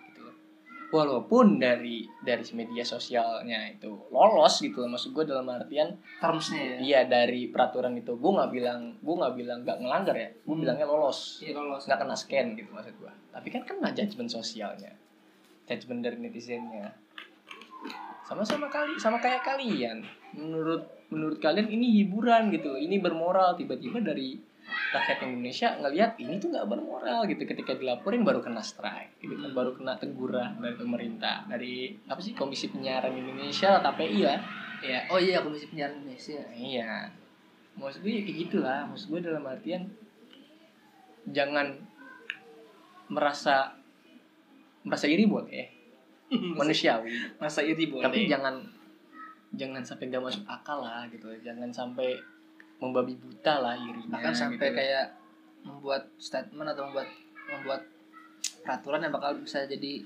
Walaupun dari dari media sosialnya itu lolos gitu loh maksud gue dalam artian termsnya ya? iya dari peraturan itu gue nggak bilang gue nggak bilang nggak ngelanggar ya gue Hmm. bilangnya lolos. Iya lolos. Nggak kena scan gitu maksud gue tapi kan kena judgement sosialnya judgement dari netizennya. Sama-sama kali sama kayak kalian. Menurut menurut kalian ini hiburan gitu ini bermoral. Tiba-tiba dari rakyat Indonesia ngelihat ini tuh nggak bermoral gitu. Ketika dilaporin baru kena strike gitu kan Hmm. baru kena teguran dari pemerintah dari apa sih Komisi Penyiaran Indonesia KPI lah ya? Oh iya komisi penyiaran Indonesia. Iya. Maksud gue ya kayak gitulah. Maksud gue dalam artian jangan merasa merasa iri boleh manusiawi. Masa iri boleh tapi jangan jangan sampai gak masuk akal lah gitu. Jangan sampai membabi buta lah irinya bahkan sampai gitu. kayak membuat statement atau membuat membuat peraturan yang bakal bisa jadi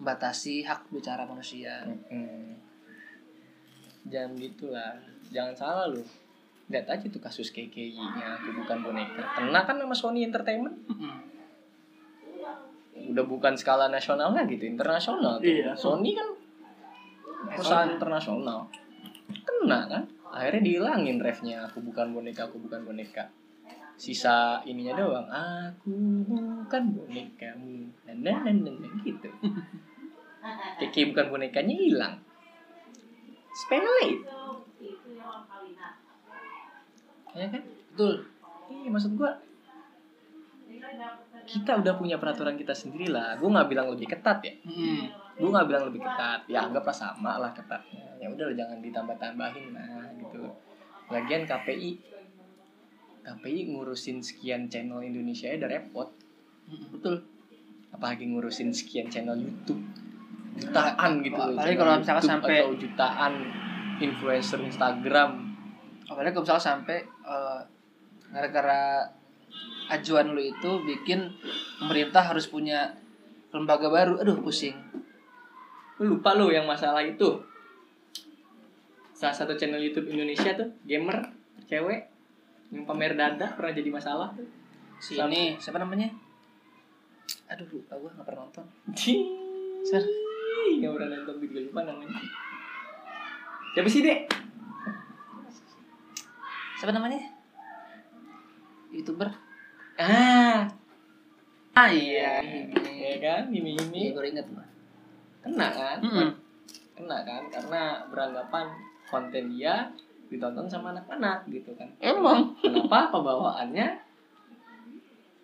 membatasi hak bicara manusia Mm-mm. jangan gitulah jangan salah lu lihat aja tuh kasus KKI nya aku bukan boneka kena kan sama Sony Entertainment udah bukan skala nasional lagi tuh internasional tuh. Iya. Sony kan perusahaan internasional kena kan akhirnya dihilangin refnya aku bukan boneka aku bukan boneka. Sisa ininya doang aku bukan bonekamu. Dan dan dan dan dan gitu. Keke bukan bonekanya hilang. Sepele ya kan? Betul. Iya maksud gua kita udah punya peraturan kita sendiri lah gue nggak bilang lebih ketat ya gue nggak bilang lebih ketat. Ya anggaplah sama lah ketatnya. Ya udah jangan ditambah tambahin lah gitu. Lagian KPI KPI ngurusin sekian channel Indonesia ya udah repot. Betul. Apalagi ngurusin sekian channel YouTube? Jutaan gitu loh Apalagi kalau misalkan YouTube sampai- atau jutaan influencer Instagram. Apalagi kalau misalnya sampai eh, gara-gara ajuan lu itu bikin pemerintah harus punya lembaga baru. Aduh pusing lupa lu yang masalah itu. Salah satu channel YouTube Indonesia tuh gamer cewek yang pamer dada pernah jadi masalah. Tuh si ini siapa namanya? Aduh lupa gue nggak pernah nonton. Sar. Nggak pernah nonton juga lupa namanya. Siapa sih, Dek? siapa namanya? Youtuber. Ah, ah iya. Ya kan, ini iya ini gue inget mah kena kan? Mm-mm. Kena kan? Karena beranggapan konten dia ditonton sama anak-anak gitu kan. emang? Kenapa pembawaannya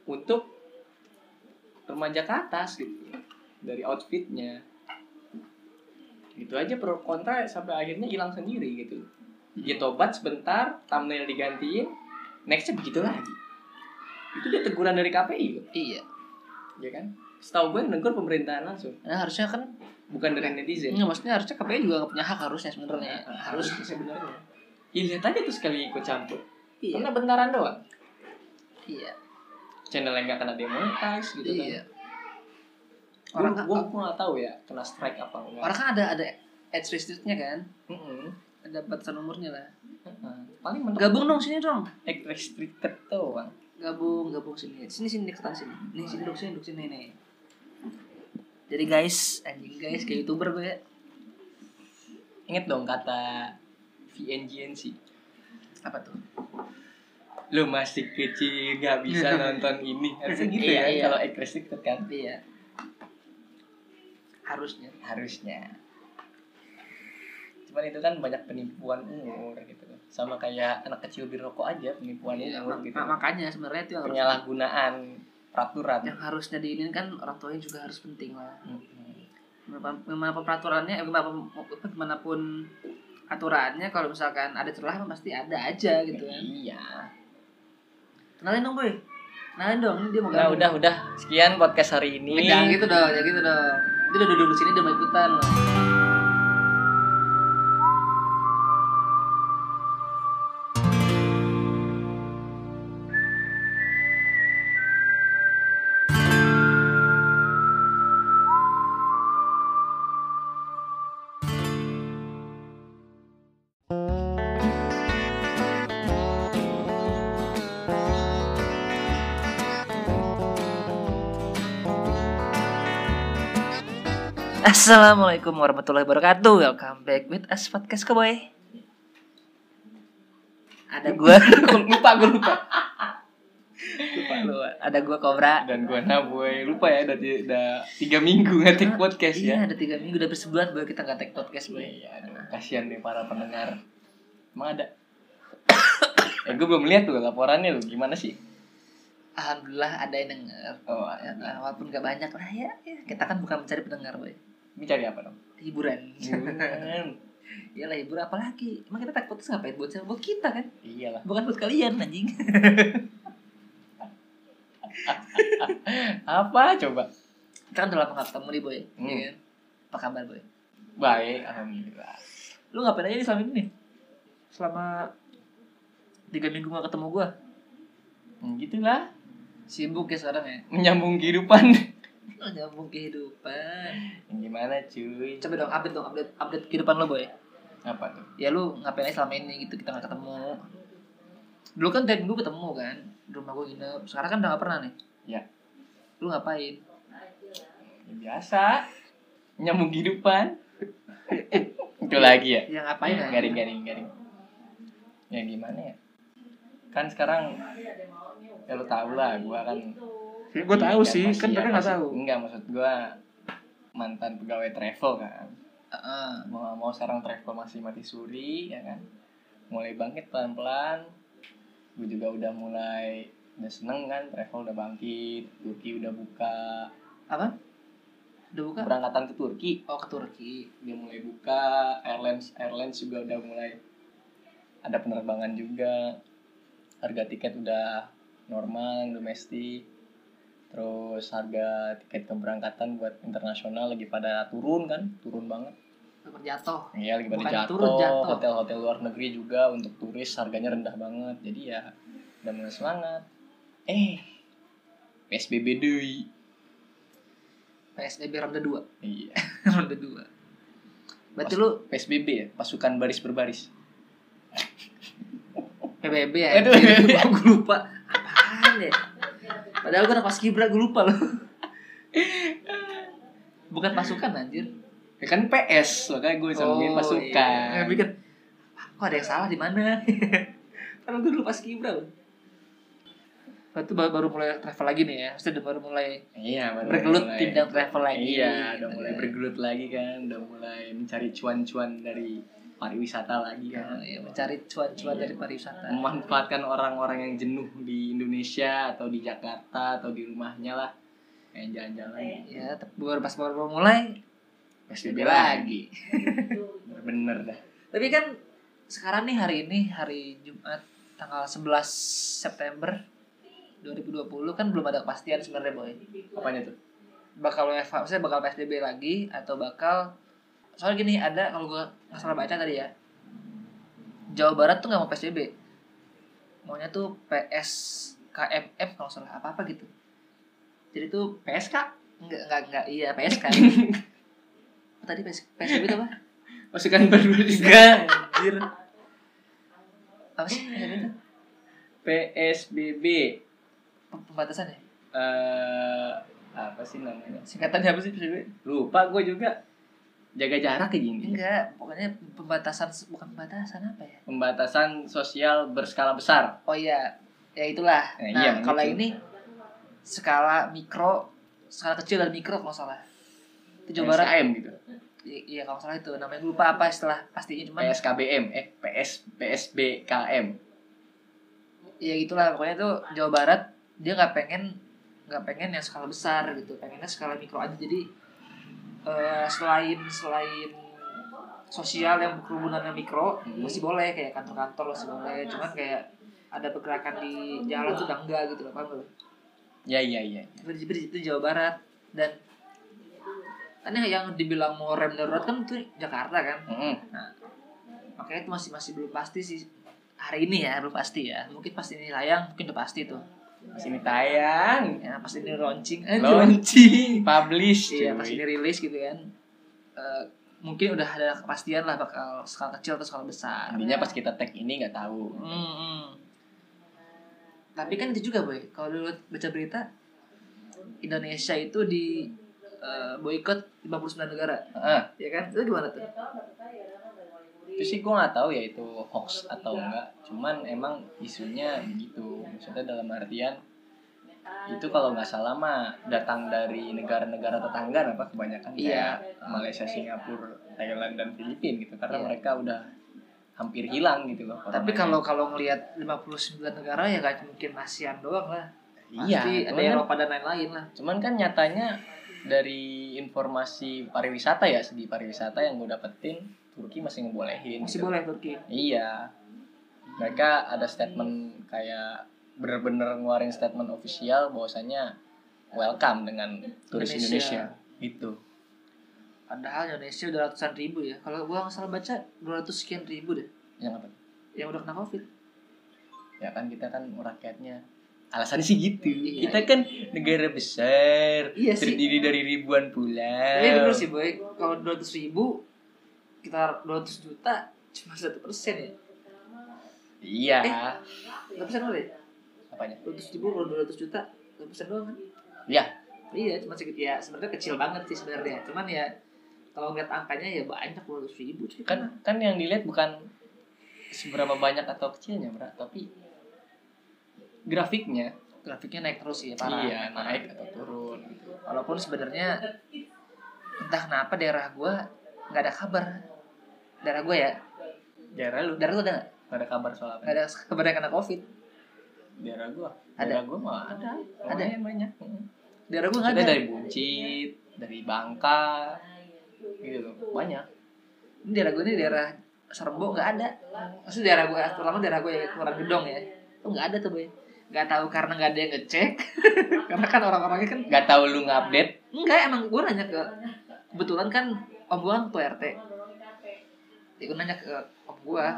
untuk remaja ke atas gitu? Dari outfitnya. Gitu aja pro kontra sampai akhirnya hilang sendiri gitu. Dia tobat sebentar thumbnail digantiin nextnya begitu lagi itu dia teguran dari KPI loh. Iya. Ya kan setahu gue yang negur pemerintahan langsung. Nah harusnya kan bukan dari netizen. Enggak, maksudnya harusnya KPI juga nggak punya hak harusnya sebenarnya. Harus sebenarnya. Ya, lihat aja tuh sekali ikut campur. Iya. Karena bentaran doang. Iya. Channel yang nggak kena demonetize gitu kan. Iya. Orang orang kan gue gue nggak tahu ya kena strike apa enggak. orang kan ada ada age restrictnya kan? Mm-mm. ada batasan umurnya lah. Heeh. Paling mentok gabung dong sini dong. Egg restricted tuh bang. gabung gabung sini. Sini sini deketan sini. Nih sini duduk sini duduk sini nih jadi guys anjing guys kayak youtuber gue Ingat dong kata VNGNC. apa tuh Lo masih kecil nggak bisa nonton ini. Harusnya gitu Iya, ya iya. kalau egg restricted kan. iya harusnya Harusnya. Cuman itu kan banyak penipuan umur gitu. Sama kayak anak kecil birokok aja penipuan Iya, umur gitu. mak- makanya sebenarnya itu yang harus Penyalahgunaan peraturan. yang harusnya diinin kan orang tuanya juga harus penting lah. Gimana- gimana peraturannya eh, gimana pun aturannya kalau misalkan ada celah pasti ada aja gitu kan Iya. kenalin dong boy kenalin dong ini dia mau Nah udah udah sekian podcast hari ini. Jangan gitu dong jangan gitu dong dia udah duduk di sini dia mau ikutan loh Assalamualaikum warahmatullahi wabarakatuh. Welcome back with us podcast Keboy. Ada gua lupa gue lupa lupa lu. Ada gua Kobra. dan gue Naboy lupa ya udah, udah tiga minggu ngetik podcast Iya, ya ada tiga minggu udah bersebulan boy kita nggak take podcast boy. iya aduh kasihan nih para pendengar emang ada eh gue belum lihat tuh laporannya lu gimana sih Alhamdulillah ada yang denger. oh Ya, walaupun gak banyak lah ya, ya. Kita kan bukan mencari pendengar boy. Ini cari apa dong Hiburan. Bukan. Iyalah hiburan apalagi. Emang kita take podcast ngapain buat siapa? Buat kita kan. iyalah Bukan buat kalian anjing. apa coba Kita kan udah lama gak ketemu nih boy. Hmm. Iya kan? Apa kabar boy? baik alhamdulillah Lu ngapain aja nih selama ini nih? Selama tiga minggu gak ketemu gua. Hmm, gitulah Sibuk ya sekarang ya. menyambung kehidupan nyambung kehidupan. gimana cuy Coba dong update dong update update kehidupan lo boy. apa tuh Ya lu ngapain aja selama ini gitu kita gak ketemu. Dulu kan tiap minggu ketemu kan. Di rumah gua nginep. Sekarang kan udah gak pernah nih. ya Lu ngapain? Ya, biasa nyambung kehidupan itu lagi ya Ya ngapain ya? garing garing garing ya gimana ya kan sekarang ya lo tau lah gua kan Gue tahu sih, masih- kan ya, mereka nggak masih- tahu. enggak maksud gua mantan pegawai travel kan Heeh. mau nggak mau sekarang travel masih mati suri ya kan mulai bangkit pelan pelan gue juga udah mulai udah seneng kan travel udah bangkit Turki udah buka Apa? Udah buka? berangkatan ke Turki Oh ke Turki. udah mulai buka airlines airlines juga udah mulai ada penerbangan juga harga tiket udah normal domestik terus harga tiket keberangkatan buat internasional lagi pada turun kan turun banget jatuh. Iya lagi pada jatuh, hotel-hotel luar negeri juga untuk turis harganya rendah banget. Jadi ya udah mulai semangat. Eh, PSBB deui. PSBB ronde 2. Iya. ronde 2. Berarti lu PSBB ya, pasukan baris berbaris. PBB ya? Aduh. gue lupa. Apaan ya? Padahal gue anak pas kibra gue lupa loh. Bukan pasukan anjir. Ya kan PS, makanya gue sambungin pasukan. Iya. Gue pikir, "Ah, kok ada yang salah di mana? Karena gue dulu pas kibra loh. Berarti baru, baru mulai travel lagi nih ya. Maksudnya udah baru mulai Iya, baru bergelut mulai- tindak travel lagi. Iya, udah mulai bergelut lagi kan, udah mulai mencari cuan-cuan dari pariwisata lagi Ya, kan. ya, mencari cuan-cuan dari pariwisata. memanfaatkan orang-orang yang jenuh di Indonesia atau di Jakarta atau di rumahnya lah. Kayak jalan-jalan. Ya, tapi baru pas baru mulai PSBB lagi. Bener dah. Tapi kan sekarang nih hari ini hari Jumat tanggal 11 September 2020 kan belum ada kepastian sebenarnya boy. apanya tuh? Bakal WFH, maksudnya bakal PSBB lagi atau bakal soalnya gini ada kalau gua nggak salah baca tadi ya. Jawa Barat tuh nggak mau PSBB maunya tuh PSKMM kalau salah apa apa gitu. Jadi tuh PSK nggak nggak nggak iya PSK tadi PS, PSBB itu apa? Pasukan baru Enggak, anjir. Apa sih PSBB itu? PSBB Pem- Pembatasan ya? eh apa sih namanya? Singkatannya apa sih PSBB? lupa gue juga jaga jarak kayak gini Enggak, pokoknya pembatasan bukan pembatasan apa ya? pembatasan sosial berskala besar Oh iya, ya itulah. Eh, nah, iya, kalau gitu. ini skala mikro, skala kecil dan mikro kalau salah. Itu Jawa Barat. PSKM gitu Iya kalau salah itu namanya gue lupa apa istilah pastinya cuman PSKBM eh PS PSBKM ya gitulah pokoknya tuh Jawa Barat dia nggak pengen nggak pengen yang skala besar gitu pengennya skala mikro aja jadi eh, selain selain sosial yang kerubunannya mikro Hmm. masih boleh kayak kantor-kantor masih boleh. Cuman kayak ada pergerakan di jalan tuh udah enggak gitu loh paham nggak lo? ya iya iya itu, itu, itu Jawa Barat. Dan kan yang dibilang mau rem darurat kan itu Jakarta kan? Mm-mm. makanya itu masih masih belum pasti sih. Hari ini ya belum pasti ya. Mungkin pas ini tayang mungkin udah pasti tuh Pas ini tayang ya pas ini launching. Eh, launching. Publish iya pas ini rilis gitu kan. Eh, mungkin udah ada kepastian lah bakal skala kecil atau skala besar. Intinya pas kita tag ini nggak tahu. Hmm, hmm. tapi kan itu juga boy. Kalau dulu baca berita Indonesia itu di eh, boikot 59 negara. Ah ya kan? Itu gimana tuh itu sih gue nggak tahu ya itu hoax atau enggak cuman emang isunya begitu maksudnya dalam artian itu kalau nggak salah mah datang dari negara-negara tetangga apa kebanyakan Iya. kayak Malaysia, Singapura, Thailand dan Filipina gitu karena Iya. mereka udah hampir hilang gitu loh. tapi kalau kalau ngelihat 59 negara ya gak mungkin ASEAN doang lah iya, pasti ada cuman kan- Eropa dan lain-lain lah cuman kan nyatanya dari informasi pariwisata ya segi pariwisata yang gue dapetin Turki masih ngebolehin. masih gitu. boleh Turki Iya. Mereka ada statement kayak bener-bener ngeluarin statement official bahwasanya welcome dengan turis Indonesia. Indonesia. Gitu. padahal Indonesia udah ratusan ribu ya kalau gua nggak salah baca 200 sekian ribu deh Yang apa? yang udah kena covid Ya kan kita kan rakyatnya alasan sih gitu. Iya. Kita kan negara besar, Iya sih. terdiri dari ribuan pulau. tapi bener sih boy kalau 200 ribu kita 200 juta cuma satu persen ya Iya. satu persen boleh Apanya? 200 ribu kalau 200 juta satu persen doang kan Iya. iya cuma sedikit ya sebenarnya kecil banget sih sebenarnya cuman ya kalau ngeliat angkanya ya banyak 200 ribu cuy Kan kan yang dilihat bukan seberapa banyak atau kecilnya, Bra, tapi grafiknya. grafiknya naik terus ya parah iya, naik atau turun. walaupun sebenarnya entah kenapa daerah gua nggak ada kabar daerah gua ya Daerah lu daerah lu ada nggak Gak ada kabar soal apa? nggak ada kabar yang kena covid Daerah gua. Ada? Daerah gua mah ada. Ada? Lumayan banyak. Daerah gua nggak ada dari Buncit, dari Bangka, gitu loh. Banyak. ini daerah gua ini daerah Serbo nggak ada maksudnya daerah gua terutama daerah gua yang kurang gedong ya tuh nggak ada tuh boy nggak tahu karena nggak ada yang ngecek karena kan orang-orangnya kan Gak tahu lu ngupdate. enggak emang gua nanya ke kebetulan kan om gua kan ketua rt ya gua nanya ke om gua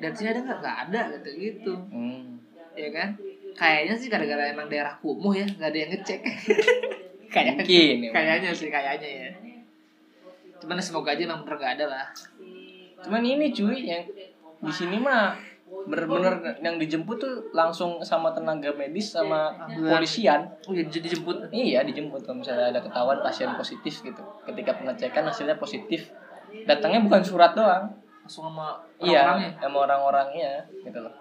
dan sini ada nggak? Nggak ada gitu gitu. Hmm. ya kan? Kayaknya sih gara-gara emang daerah kumuh ya nggak ada yang ngecek. Kayaknya Mungkin ya. kayaknya sih kayaknya ya. Cuman semoga aja emang bener nggak ada lah. Cuman ini cuy yang di sini mah bener-bener yang dijemput tuh langsung sama tenaga medis sama polisian. oh ya jadi jemput Iya dijemput kalau misalnya ada ketahuan pasien positif gitu. Ketika pengecekan hasilnya positif, datangnya bukan surat doang, langsung sama iya orang-orangnya sama orang-orangnya gitu loh.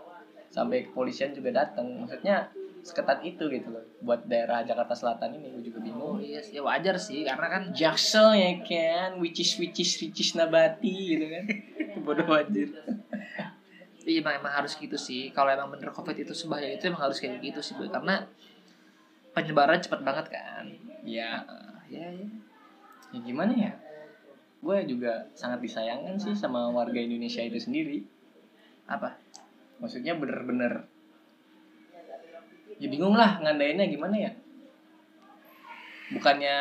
Sampai kepolisian juga datang. Maksudnya seketat itu gitu loh. Buat daerah Jakarta Selatan ini gue juga oh bingung. iya sih. ya wajar sih karena kan Jaksel ya kan, which is which is ricis nabati gitu kan. Bodoh anjir. Iya emang, emang harus gitu sih. Kalau emang bener covid itu sebahaya itu emang harus kayak gitu sih Boy. karena penyebaran cepat banget kan. Ya, ya ya ya gimana ya? Gue juga sangat disayangkan sih sama warga Indonesia itu sendiri. apa? Maksudnya bener-bener ya bingung lah ngandainnya gimana ya? Bukannya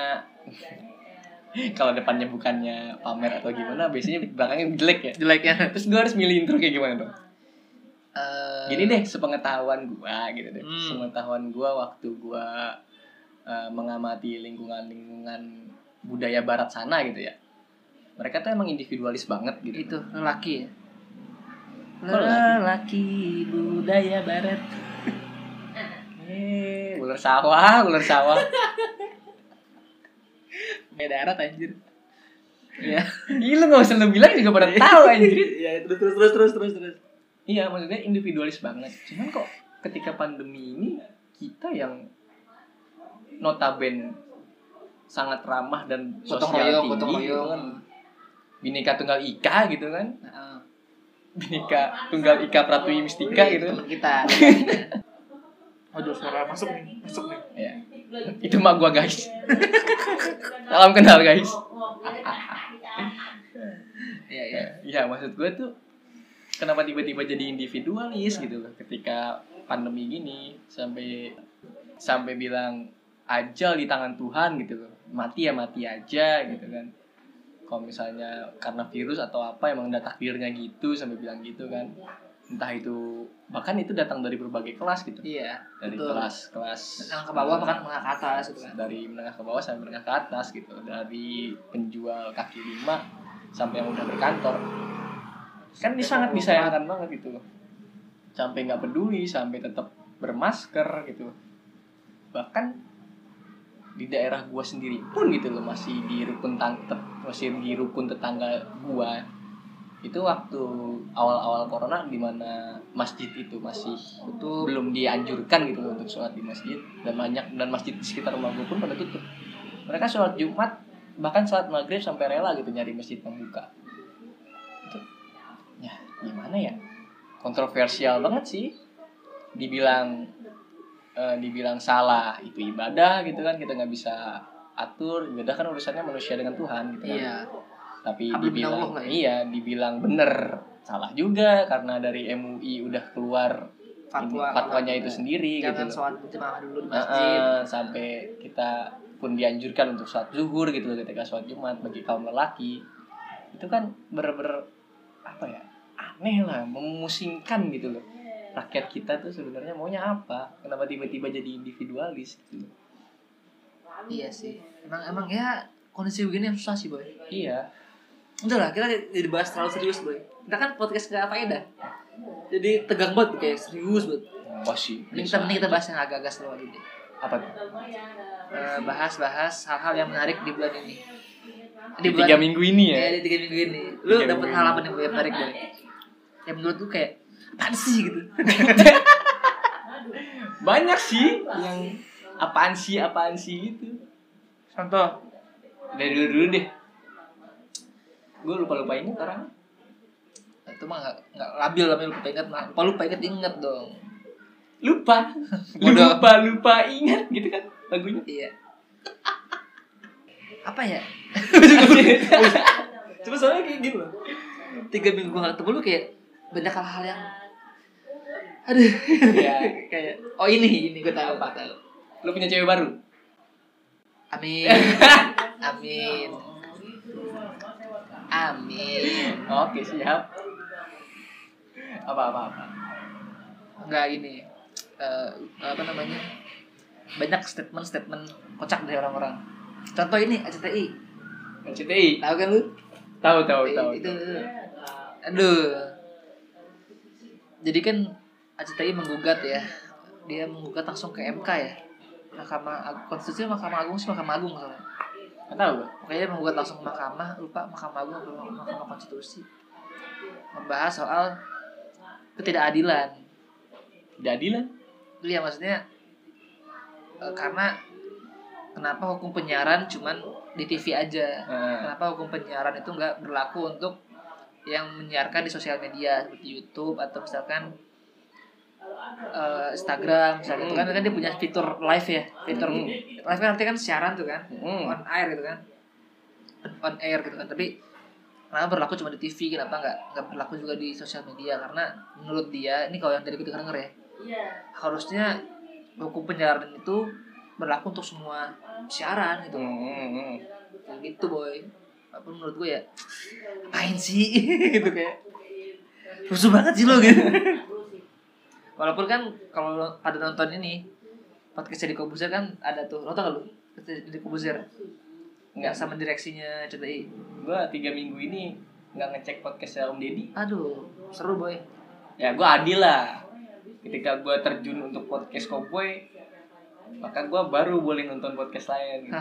kalau depannya bukannya pamer atau gimana biasanya belakangnya jelek ya. Jeleknya terus gue harus milih intro kayak gimana dong Eh, gini deh sepengetahuan gua gitu deh. Hmm. sepengetahuan gua waktu gua eh, mengamati lingkungan-lingkungan budaya barat sana gitu ya. Mereka tuh emang individualis banget gitu. Itu lelaki ya? Lelaki? budaya barat. Eh ular sawah ular sawah. Beda darat anjir. Ya Ih, lu gak usah lu bilang juga pada tahu anjir. ya terus terus terus terus terus terus Iya, maksudnya individualis banget. Cuman kok ketika pandemi ini kita yang notaben sangat ramah dan sosial royong tinggi gotong gitu kan. Bineka Tunggal Ika gitu kan. Heeh. Bineka Tunggal Ika Pratwi Mistika gitu kan. teman kita Aduh suara masuk nih masuk nih Ya. Itu mah gua guys. Salam kenal guys. ya ya Iya, maksud gue tuh kenapa tiba-tiba jadi individualis gitu loh ketika pandemi gini sampai sampai bilang ajal di tangan Tuhan gitu loh. Mati ya mati aja gitu kan. Kalau misalnya karena virus atau apa emang udah takdirnya gitu sampai bilang gitu kan. Entah itu bahkan itu datang dari berbagai kelas gitu. iya Dari betul. kelas-kelas yang ke bawah bahkan menengah ke atas gitu kan dari menengah ke bawah sampai menengah ke atas gitu dari penjual kaki lima sampai yang udah berkantor kan ini sangat disayangkan banget gitu loh. Sampai nggak peduli sampai tetap bermasker gitu. Bahkan di daerah gua sendiri pun gitu loh masih di rukun tang tet- masih di rukun tetangga gua. Itu waktu awal-awal corona di mana masjid itu masih Betul. belum dianjurkan gitu loh untuk sholat di masjid. Dan banyak dan masjid di sekitar rumah gua pun pada tutup. Mereka sholat jumat bahkan sholat maghrib sampai rela gitu nyari masjid yang buka itu ya gimana ya kontroversial banget sih dibilang eh, dibilang salah itu ibadah gitu kan kita nggak bisa atur ibadah kan urusannya manusia dengan Tuhan gitu kan Iya. tapi Hamdulillah dibilang lah ya. iya dibilang bener salah juga karena dari MUI udah keluar Fatwa. fatwanya itu sendiri Jangan gitu sholat berjamaah dulu di masjid. sampai kita pun dianjurkan untuk sholat zuhur gitu loh ketika sholat jumat bagi kaum lelaki itu kan bener-bener apa ya aneh lah memusingkan gitu loh rakyat kita tuh sebenarnya maunya apa kenapa tiba-tiba jadi individualis gitu loh. Iya sih. Emang emang ya kondisi begini yang susah sih boy. iya Udah lah kita jadi bahas terlalu serius boy. Kita kan podcast gak faedah. Jadi tegang banget kayak serius banget. masih Mending kita mending kita bahas yang agak-agak slow aja deh. apa tuh Eh, bahas-bahas hal-hal yang menarik di bulan ini. Di di tiga minggu ini ya Ya, di tiga minggu ini. Lu dapet hal apa nih boy yang menarik boy? Yang menurut lu kayak apaan sih gitu. banyak sih yang apaan sih apaan sih gitu Contoh. dari dulu dulu deh gue lupa lupa ini orang Itu mah gak, gak labil lah lupa ingat mah. Lupa lupa ingat ingat dong. lupa lupa lupa ingat gitu kan lagunya Iya. Apa ya? Cuma soalnya kayak gitu loh. Tiga minggu gue gak ketemu lu kayak banyak hal-hal yang aduh. Iya. kayak oh ini ini gue tahu gue tahu. Lu punya cewek baru? Amin. Amin. Amin. Oke siap. Apa apa apa? Nggak gini eh, apa namanya? Banyak statement statement kocak dari orang-orang. Contoh ini ACTI NCTI tahu kan lu? Tahu tahu itu, tahu. itu. Aduh jadi kan ACTI menggugat ya dia menggugat langsung ke MK ya Mahkamah Konstitusi Mahkamah Agung sih Mahkamah Agung soalnya nggak tahu Pokoknya dia menggugat langsung ke mahkamah, lupa mahkamah agung atau mahkamah konstitusi. Membahas soal ketidakadilan. jadilah Iya maksudnya eh, karena kenapa hukum penyiaran cuman di TV aja? Nah, Kenapa hukum penyiaran itu nggak berlaku untuk yang menyiarkan di sosial media seperti YouTube atau misalkan eh, Instagram misalnya itu kan kan dia punya fitur live ya fitur Hmm. live kan artinya kan siaran tuh kan hmm. on air gitu kan on air gitu kan tapi kenapa berlaku cuma di TV kenapa nggak nggak berlaku juga di sosial media karena menurut dia ini kalau yang dari kita denger ya harusnya hukum penyiaran itu berlaku untuk semua siaran gitu Hmm, hmm, hmm. Gitu boy apa menurut gue ya apain sih? Gitu kayak rusuh banget sih lo gitu. Walaupun kan kalau lo pada nonton ini podcastnya di Kobuser kan ada tuh nonton gak lu Podcastnya di Kobuser nggak sama direksinya CTI gua tiga minggu ini nggak ngecek podcastnya Om Deddy. Aduh seru boy. Ya gua adil lah. Ketika gua terjun untuk podcast Cowboy maka gua baru boleh nonton podcast lain gitu.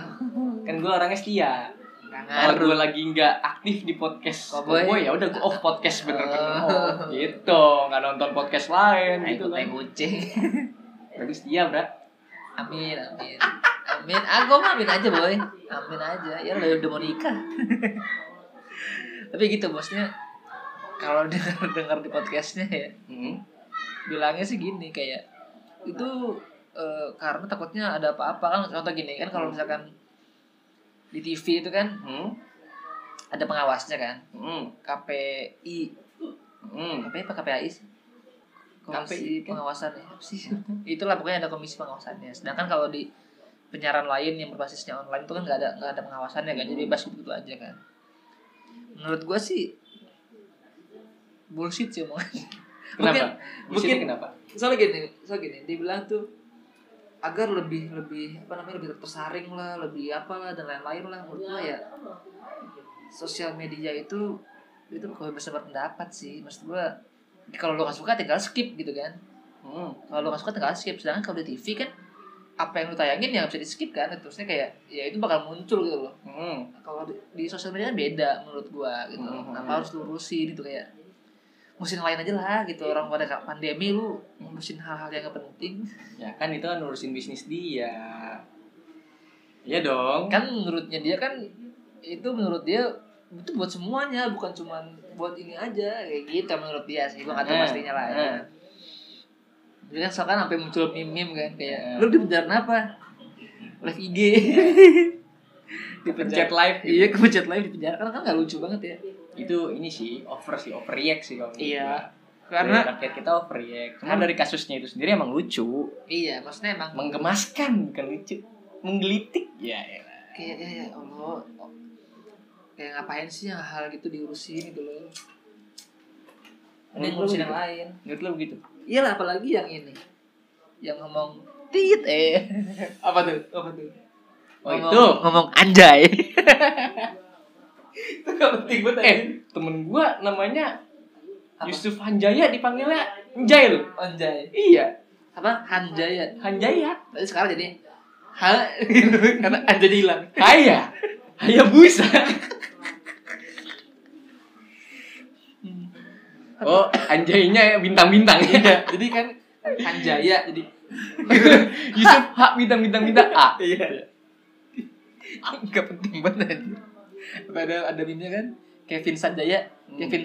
kan gua orangnya setia kalau gue lagi nggak aktif di podcast Cowboy. Cowboy, ya udah gue off podcast bener-bener Oh. off. gitu. Nggak nonton podcast lain Nah, gitu kan. kucing tapi setia bro amin amin. Amin. Aku mah amin aja boy. Amin aja. Ya lo udah mau nikah. Tapi gitu bosnya kalau dengar dengar di podcastnya ya hmm. bilangnya sih gini kayak itu eh, karena takutnya ada apa-apa. Kan contoh gini kan kalau misalkan di TV itu kan Hmm. ada pengawasnya kan Hmm. KPI Hmm. KPI apa KPAI sih komisi KPI kan? pengawasan ya apa sih itulah pokoknya ada komisi pengawasannya sedangkan kalau di penyiaran lain yang berbasisnya online itu kan nggak ada nggak ada pengawasannya kan jadi bebas gitu aja kan menurut gua sih bullshit sih omongannya Kenapa? mungkin Bullshitnya kenapa? soalnya gini soalnya gini dibilang tuh agar lebih lebih apa namanya lebih tersaring lah lebih apalah dan lain-lain lah. Menurut gua ya sosial media itu itu kebebasan berpendapat sih. Maksud gua kalau lo gak suka tinggal skip gitu kan. Hmm. kalau lo gak suka tinggal skip. Sedangkan kalau di TV kan apa yang lu tayangin ya nggak bisa di skip kan terusnya kayak ya itu bakal muncul gitu loh. Hmm. kalau di, di sosial media kan beda menurut gua gitu. Hmm. kenapa harus lurusin gitu kayak ngurusin lain aja lah gitu. Orang pada pandemi lu ngurusin hal-hal yang gak penting. Ya kan itu kan ngurusin bisnis dia. Iya dong. kan menurutnya dia kan itu menurut dia itu buat semuanya bukan cuman buat ini aja kayak gitu menurut dia sih. Gua nggak tahu Eh, pastinya lah ya. eh. jadi kan sekarang sampai muncul meme-meme kan kayak Eh. lu di penjara apa? Live IG di Pencet live gitu. iya kepencet live di penjara. Kan kan nggak lucu banget ya Itu ini sih over sih, overreact sih kalau Iya. karena Dari rakyat kita overreact. Cuma dari kasusnya itu sendiri emang lucu, iya maksudnya emang menggemaskan bukan lucu, menggelitik. Ya, ya. kayak ya, ya Allah kayak ngapain sih yang hal gitu diurusin gitu loh ada yang ngurusin yang lain Menurut lo begitu? iyalah apalagi yang ini yang ngomong tit eh apa tuh apa tuh Oh ngomong, itu. ngomong anjay itu gak penting banget Eh, temen gua namanya Apa? Yusuf Hanjaya dipanggilnya Anjay anjay Iya, apa hanjaya Hanjaya. tapi sekarang jadi ha karena anjay hilang Haya. Haya busa. Oh, anjaynya bintang-bintang ya. jadi kan hanjaya jadi Yusuf H bintang-bintang bintang A. Iya. Gak penting banget anjir. Padahal ada meme kan Kevin Sanjaya, Hmm. Kevin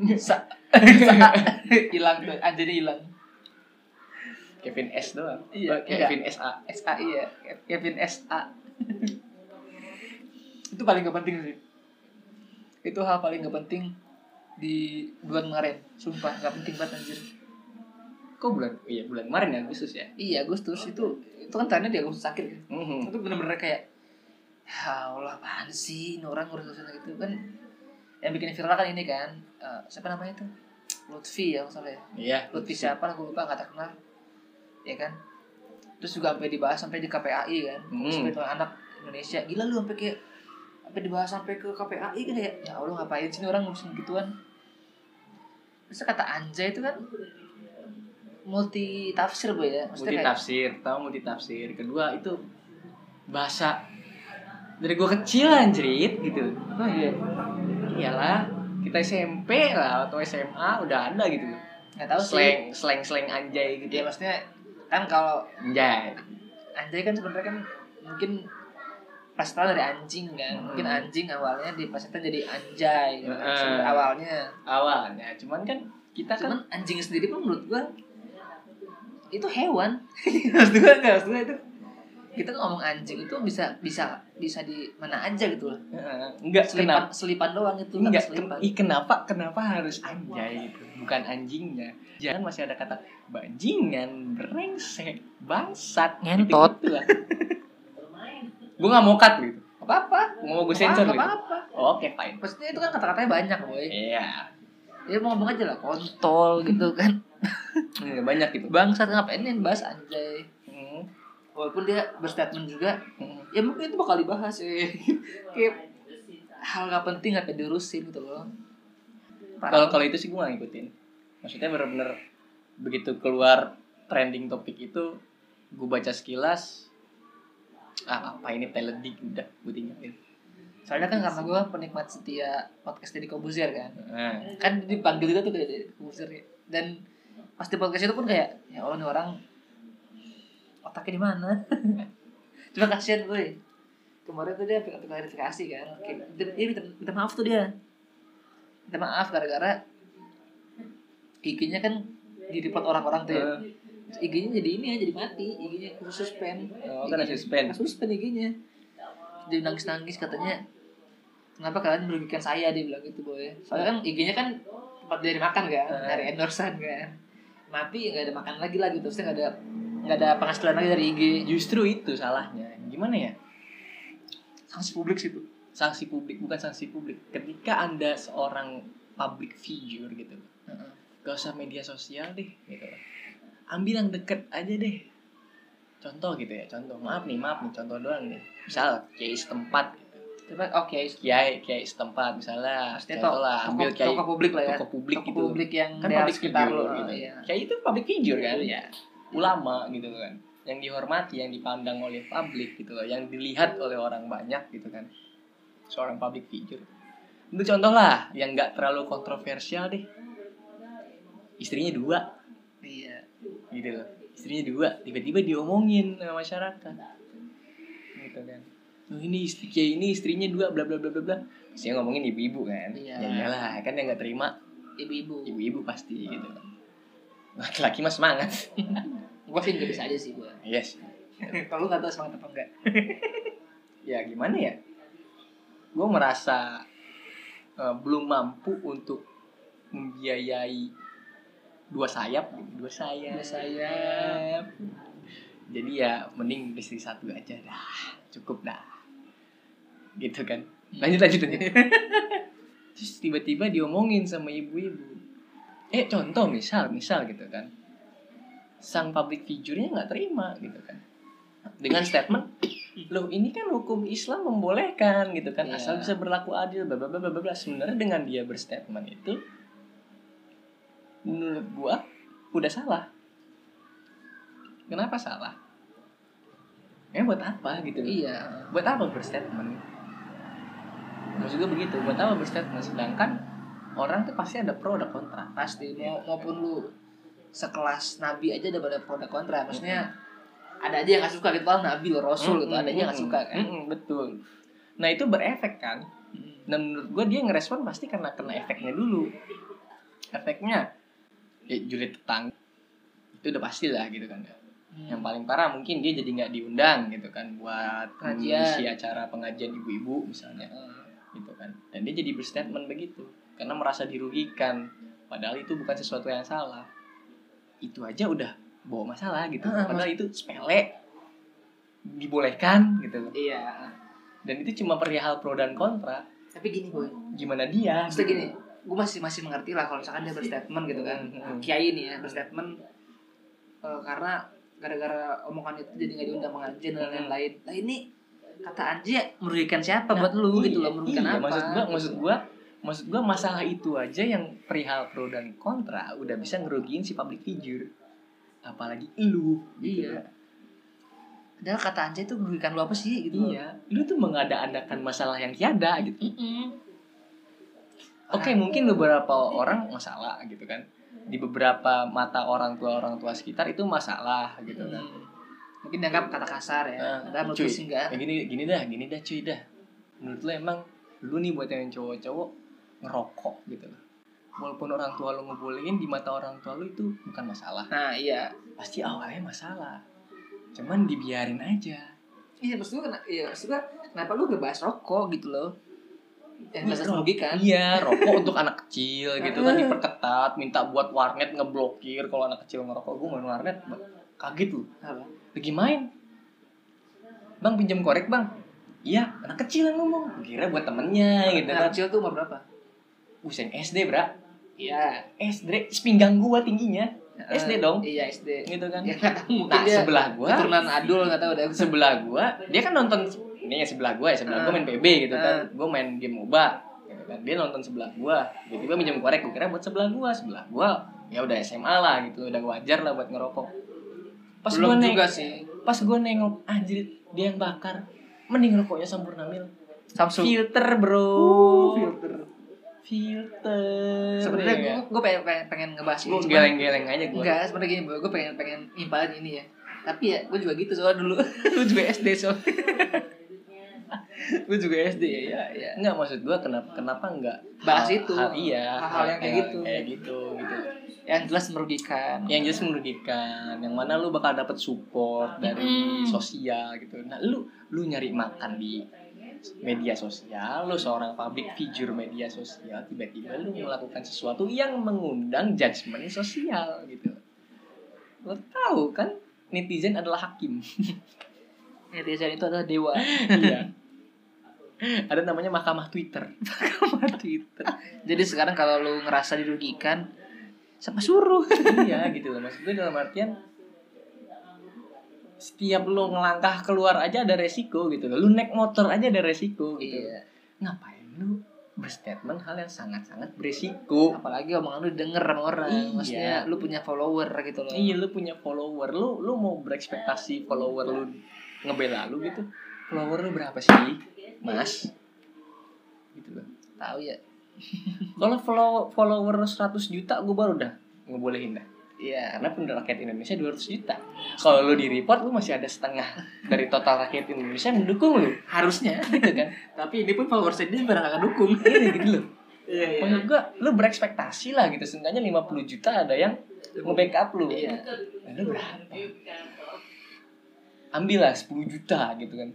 Sa hilang tuh, anjirnya hilang. Kevin S doang. Iya, Oh, Kevin SA. SAI ya, Kevin SA. itu paling gak penting sih. Itu hal paling gak penting di bulan kemarin. Sumpah gak penting banget anjir. Kok bulan? Iya, bulan kemarin ya, Agustus ya. Iya Agustus itu itu kan tanya dia Agustus akhir kan. Mhm. itu bener-bener kayak ya Allah apaan sih? Ini orang ngurus-ngurusin gitu. Kan yang bikin viral kan ini kan eh, siapa namanya tuh Lutfi ya masalah ya. Iya, Lutfi siapa aku lupa nggak terkenal ya kan? Terus juga sampai dibahas sampai di KPAI kan Hmm. sampai anak Indonesia. Gila lu sampai kayak sampai dibahas sampai ke KPAI kan kayak ya Allah ngapain sih ini orang ngurusin gituan? Terus kata anjay itu kan multi tafsir boy ya. Multi maksudnya kayak tafsir, tahu multi tafsir. Kedua itu bahasa dari gua kecil anjrit gitu. oh iya Iyalah, kita SMP lah atau SMA udah ada gitu. nggak tahu sih Slang, slang, slang anjay ya gitu. maksudnya kan kalau Anjay. anjay kan sebenarnya kan mungkin plastiknya dari anjing kan Hmm. mungkin anjing awalnya di plastiknya jadi anjay gitu kan, sebenarnya awalnya Awalnya, cuman kan kita kan cuman anjing sendiri pun menurut gua itu hewan maksud gua enggak maksud gua itu kita ngomong anjing itu bisa bisa bisa di mana aja gitu loh Heeh, enggak selipan kenapa? selipan doang itu enggak selipan ken- ih, kenapa kenapa harus anjay gitu? Bukan anjingnya. Jangan masih ada kata bajingan brengsek bangsat Ngentot. gitu lah. Gue nggak mau cut gitu. Apa apa mau gue sensor gitu. apa oke fine. Maksudnya itu kan kata-katanya banyak boy. Iya. Ya mau ngomong aja lah kontol gitu kan. Iya, banyak gitu. Bangsat ngapain nih bahas anjay walaupun dia berstatement juga hmm. ya mungkin itu bakal dibahas ya kayak hal gak penting gak diurusin gitu loh. Kalau kalau itu sih gue gak ngikutin. Maksudnya bener-bener begitu keluar trending topik itu gue baca sekilas ah apa ini teledik udah gue tinggalin. Soalnya kan karena gue penikmat setia podcast Deddy Kobuzier kan. Nah, kan dipanggil juga tuh kayak Deddy Kobuzier ya. dan pas di podcast itu pun kayak ya Allah nih orang otaknya di mana? Cuma kasihan gue. Kemarin tuh dia klarifikasi kan. Kayak, dia, minta, minta maaf tuh dia. Minta maaf gara-gara IG-nya kan di report orang-orang tuh ya. IG-nya jadi ini ya jadi mati. IG-nya khusus suspend. Oh, kan suspend. suspend IG-nya dia nangis nangis katanya kenapa kalian merugikan saya? Dia bilang gitu boy. Soalnya kan IG-nya kan tempat dari makan kan dari endorsean kan. Mati nggak ada makan lagi lah gitu. Terusnya nggak ada nggak ada penghasilan lagi dari IG justru itu salahnya. Gimana ya? Sanksi publik sih tuh sanksi publik bukan sanksi publik. Ketika anda seorang public figure gitu. Heeh. gak usah media sosial deh gitu ambil yang deket aja deh. Contoh gitu ya contoh. Maaf nih maaf nih contoh doang nih. Misal kiai setempat gitu. coba oke kiai kiai setempat misalnya Maksudnya contoh lah ambil kiai toko publik lah ya. toko publik toko gitu. publik yang kan public sekitar lo gitu. iya. kiai itu public figure kan ya ulama gitu kan. Yang dihormati yang dipandang oleh publik gitu loh. Yang dilihat oleh orang banyak gitu kan. Seorang public figure. Untuk contoh lah yang nggak terlalu kontroversial deh. Istrinya dua. Iya. Gitu loh. Istrinya dua. Tiba-tiba diomongin sama masyarakat. Gitu kan. Oh, ini istri kayak ini istrinya dua bla bla bla bla bla. Saya ngomongin ibu-ibu kan. Iya. ya iyalah kan yang nggak terima ibu-ibu. ibu-ibu pasti gitu. Laki-laki mah semangat gue sih nggak bisa aja sih gue yes kalau lu nggak tahu semangat apa enggak. Ya gimana ya? Gue merasa eh, belum mampu untuk membiayai dua sayap gitu. dua sayap. Dua sayap. jadi ya mending istri satu aja dah. Cukup dah. Gitu kan? Lanjut lanjut lanjut. Terus tiba-tiba diomongin sama ibu-ibu. Eh contoh misal misal gitu kan sang public figure-nya nggak terima gitu kan. Dengan statement loh ini kan hukum Islam membolehkan gitu kan. Iya. asal bisa berlaku adil bla bla bla bla sebenarnya dengan dia berstatement itu menurut gua udah salah. Kenapa salah? Ya buat apa gitu? Iya. Buat apa berstatement? Maksud gue begitu buat apa berstatement? Sedangkan orang tuh pasti ada pro ada kontra. Pasti mau maupun lu sekelas nabi aja ada pada pro dan kontra maksudnya ada aja yang gak suka gitu. Paling nabi lo rasul gitu. Ada aja yang gak suka kan? Mm-mm, betul. Nah itu berefek kan? Dan menurut gue dia ngerespon pasti karena kena efeknya dulu. Efeknya ya julid tetangga itu udah pasti lah gitu kan. Hmm. yang paling parah mungkin dia jadi nggak diundang gitu kan buat mengisi acara pengajian ibu-ibu misalnya Hmm. gitu kan. Dan dia jadi berstatement begitu karena merasa dirugikan. Padahal itu bukan sesuatu yang salah itu aja udah bawa masalah gitu Ah, padahal itu sepele dibolehkan gitu iya dan itu cuma perihal pro dan kontra tapi gini boy gimana dia maksudnya gitu. gini gue masih masih mengerti lah kalau misalkan dia berstatement gitu kan Hmm. kiai nih ya berstatement eh, karena gara-gara omongan itu jadi nggak diundang pengajian dan Hmm. lain-lain nah ini kata Anji merugikan siapa Nah, buat lu gitu iya, loh merugikan iya, apa maksud gua gitu. maksud gua maksud gua masalah itu aja yang perihal pro dan kontra udah bisa ngerugiin si public figure apalagi lu gitu Iya. Padahal kata Anjay itu merugikan lu apa sih gitu. Iya, lu tuh mengada-adakan masalah yang tiada gitu. Oke, mungkin beberapa orang masalah gitu kan. Di beberapa mata orang tua orang tua sekitar itu masalah gitu kan. Hmm. Mungkin dianggap kata kasar ya. Nah, Padahal cuy, gue enggak. Ya gini gini dah, gini dah cuy dah. Menurut lu emang lu nih buat yang cowok-cowok ngerokok gitu loh. Walaupun orang tua lu ngebolehin di mata orang tua lu itu bukan masalah. Nah, iya. Pasti awalnya masalah. Cuman dibiarin aja. Iya, maksud gue iya, maksud gue kenapa lu gak bahas rokok gitu loh. Yang jelas Iya, merugikan. Iya, rokok untuk anak kecil gitu kan diperketat, minta buat warnet ngeblokir kalau anak kecil ngerokok. Gue main warnet, kaget lu. Apa? Lagi main. Bang pinjam korek bang. Iya, anak kecil yang ngomong. Kira buat temennya gitu Anak kan. kecil tuh umur berapa? Busen SD bra. Iya. SD, sepinggang gua tingginya. SD dong. Iya, SD. Gitu kan. Ya mungkin Nah, dia sebelah gua, keturunan adul nggak tahu deh. sebelah gua, dia kan nonton ini ya sebelah gua ya, sebelah gua main PB gitu kan. Gua main game MOBA gitu kan. Dia nonton sebelah gua. Tiba-tiba minjem korek, gua kira buat sebelah gua. Sebelah gua ya udah SMA lah gitu, udah wajar lah buat ngerokok. Pas Belum gua neng, juga sih. pas gua nengok anjir dia yang bakar. Mending rokoknya Sampurna Mil. Samsung. Filter, Bro. Uh, filter. Filter. Sebenarnya ya. gue gue pengen, pengen, pengen ngebahas ini. Gua cuman- geleng-geleng aja gua. Enggak, sebenarnya gini, gue pengen pengen nimpalin ini ya. Tapi ya, gue juga gitu soalnya dulu. Lu juga SD soalnya. gue juga SD ya, ya, ya. Enggak maksud gua kenapa kenapa enggak Bahas hal- itu. hal- iya Hal-hal yang kayak gitu. kayak gitu gitu Yang jelas merugikan. yang jelas merugikan yang mana lu bakal dapet support dari Mm. sosial gitu nah lu lu nyari makan di media sosial lu seorang public figure media sosial tiba-tiba lu melakukan sesuatu yang mengundang judgement sosial gitu lo tahu kan netizen adalah hakim Netizen itu adalah dewa. iya ada namanya mahkamah Twitter Sama Twitter. Jadi sekarang kalau lu ngerasa dirugikan, siapa suruh? iya gitu loh maksud gue dalam artian setiap lo ngelangkah keluar aja ada resiko gitu. Lu naik motor aja ada resiko gitu. Iya. ngapain lu berstatement hal yang sangat-sangat beresiko apalagi omongan lu denger sama orang Iya. maksudnya lu punya follower gitu loh. Iya lu punya follower. Lu lu mau berekspektasi follower lu ngebela lu gitu? Follower lu berapa sih mas? Gitu loh. Tahu ya. Kalau follow follower 100 juta gue baru dah ngebolehin dah iya karena penduduk rakyat Indonesia 200 juta. Kalau lu di report lu masih ada setengah dari total rakyat Indonesia yang mendukung lu. Harusnya gitu kan? Tapi ini pun followersnya dia barang akan dukung. Iya gitu loh. Iya maksud gua lu berekspektasi lah gitu. Seenggaknya 50 juta ada yang nge-backup lu. Iya. Nah, lu berapa? Ambil lah 10 juta gitu kan.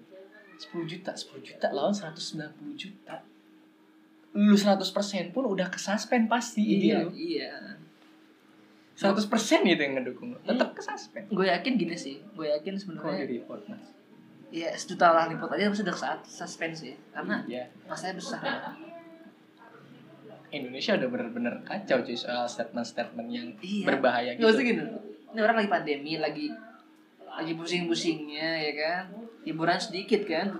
10 juta 10 juta lawan 190 juta. Lu 100% pun udah kesuspend pasti iya iya 100% gitu yang ngedukung lu. Tetap kesuspend gue yakin gini sih. Gue yakin kalau sebenarnya di report mas? Ya sejuta lah liput aja pasti udah saat suspense ya karena ya masanya besar. Indonesia udah bener-bener kacau cuy soal statement-statement yang Iya. berbahaya Gak gitu. gini ini orang lagi pandemi lagi lagi pusing-pusingnya ya kan? Hiburan sedikit kan.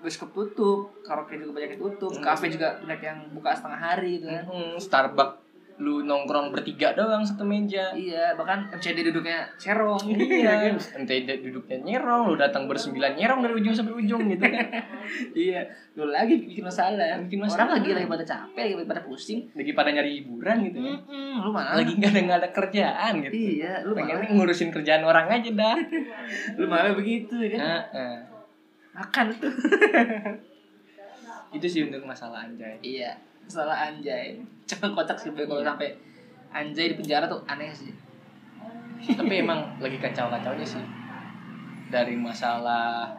Bioskop tutup karaoke juga banyak yang tutup Hmm. kafe juga banyak yang buka setengah hari gitu kan. Hmm, Starbucks lu nongkrong bertiga doang satu meja. Iya bahkan MCD duduknya serong iya kan? ente duduknya nyerong lu datang bersembilan nyerong dari ujung sampai ujung gitu kan. Iya. Lu lagi bikin masalah Bikin orang masalah. lagi lagi pada capek lagi pada pusing lagi pada nyari hiburan gitu ya Mm-mm, lu mana? Lagi nggak ada nggak ada kerjaan gitu. Iya lu pengen malah ngurusin kerjaan orang aja dah. Lu malah begitu ya kan? Heeh. makan tuh. Itu sih untuk masalah anjay. Iya salah anjay. Cuma kocak sih kalau Iya. sampai anjay di penjara tuh aneh sih. Tapi emang lagi kacau-kacaunya sih. Dari masalah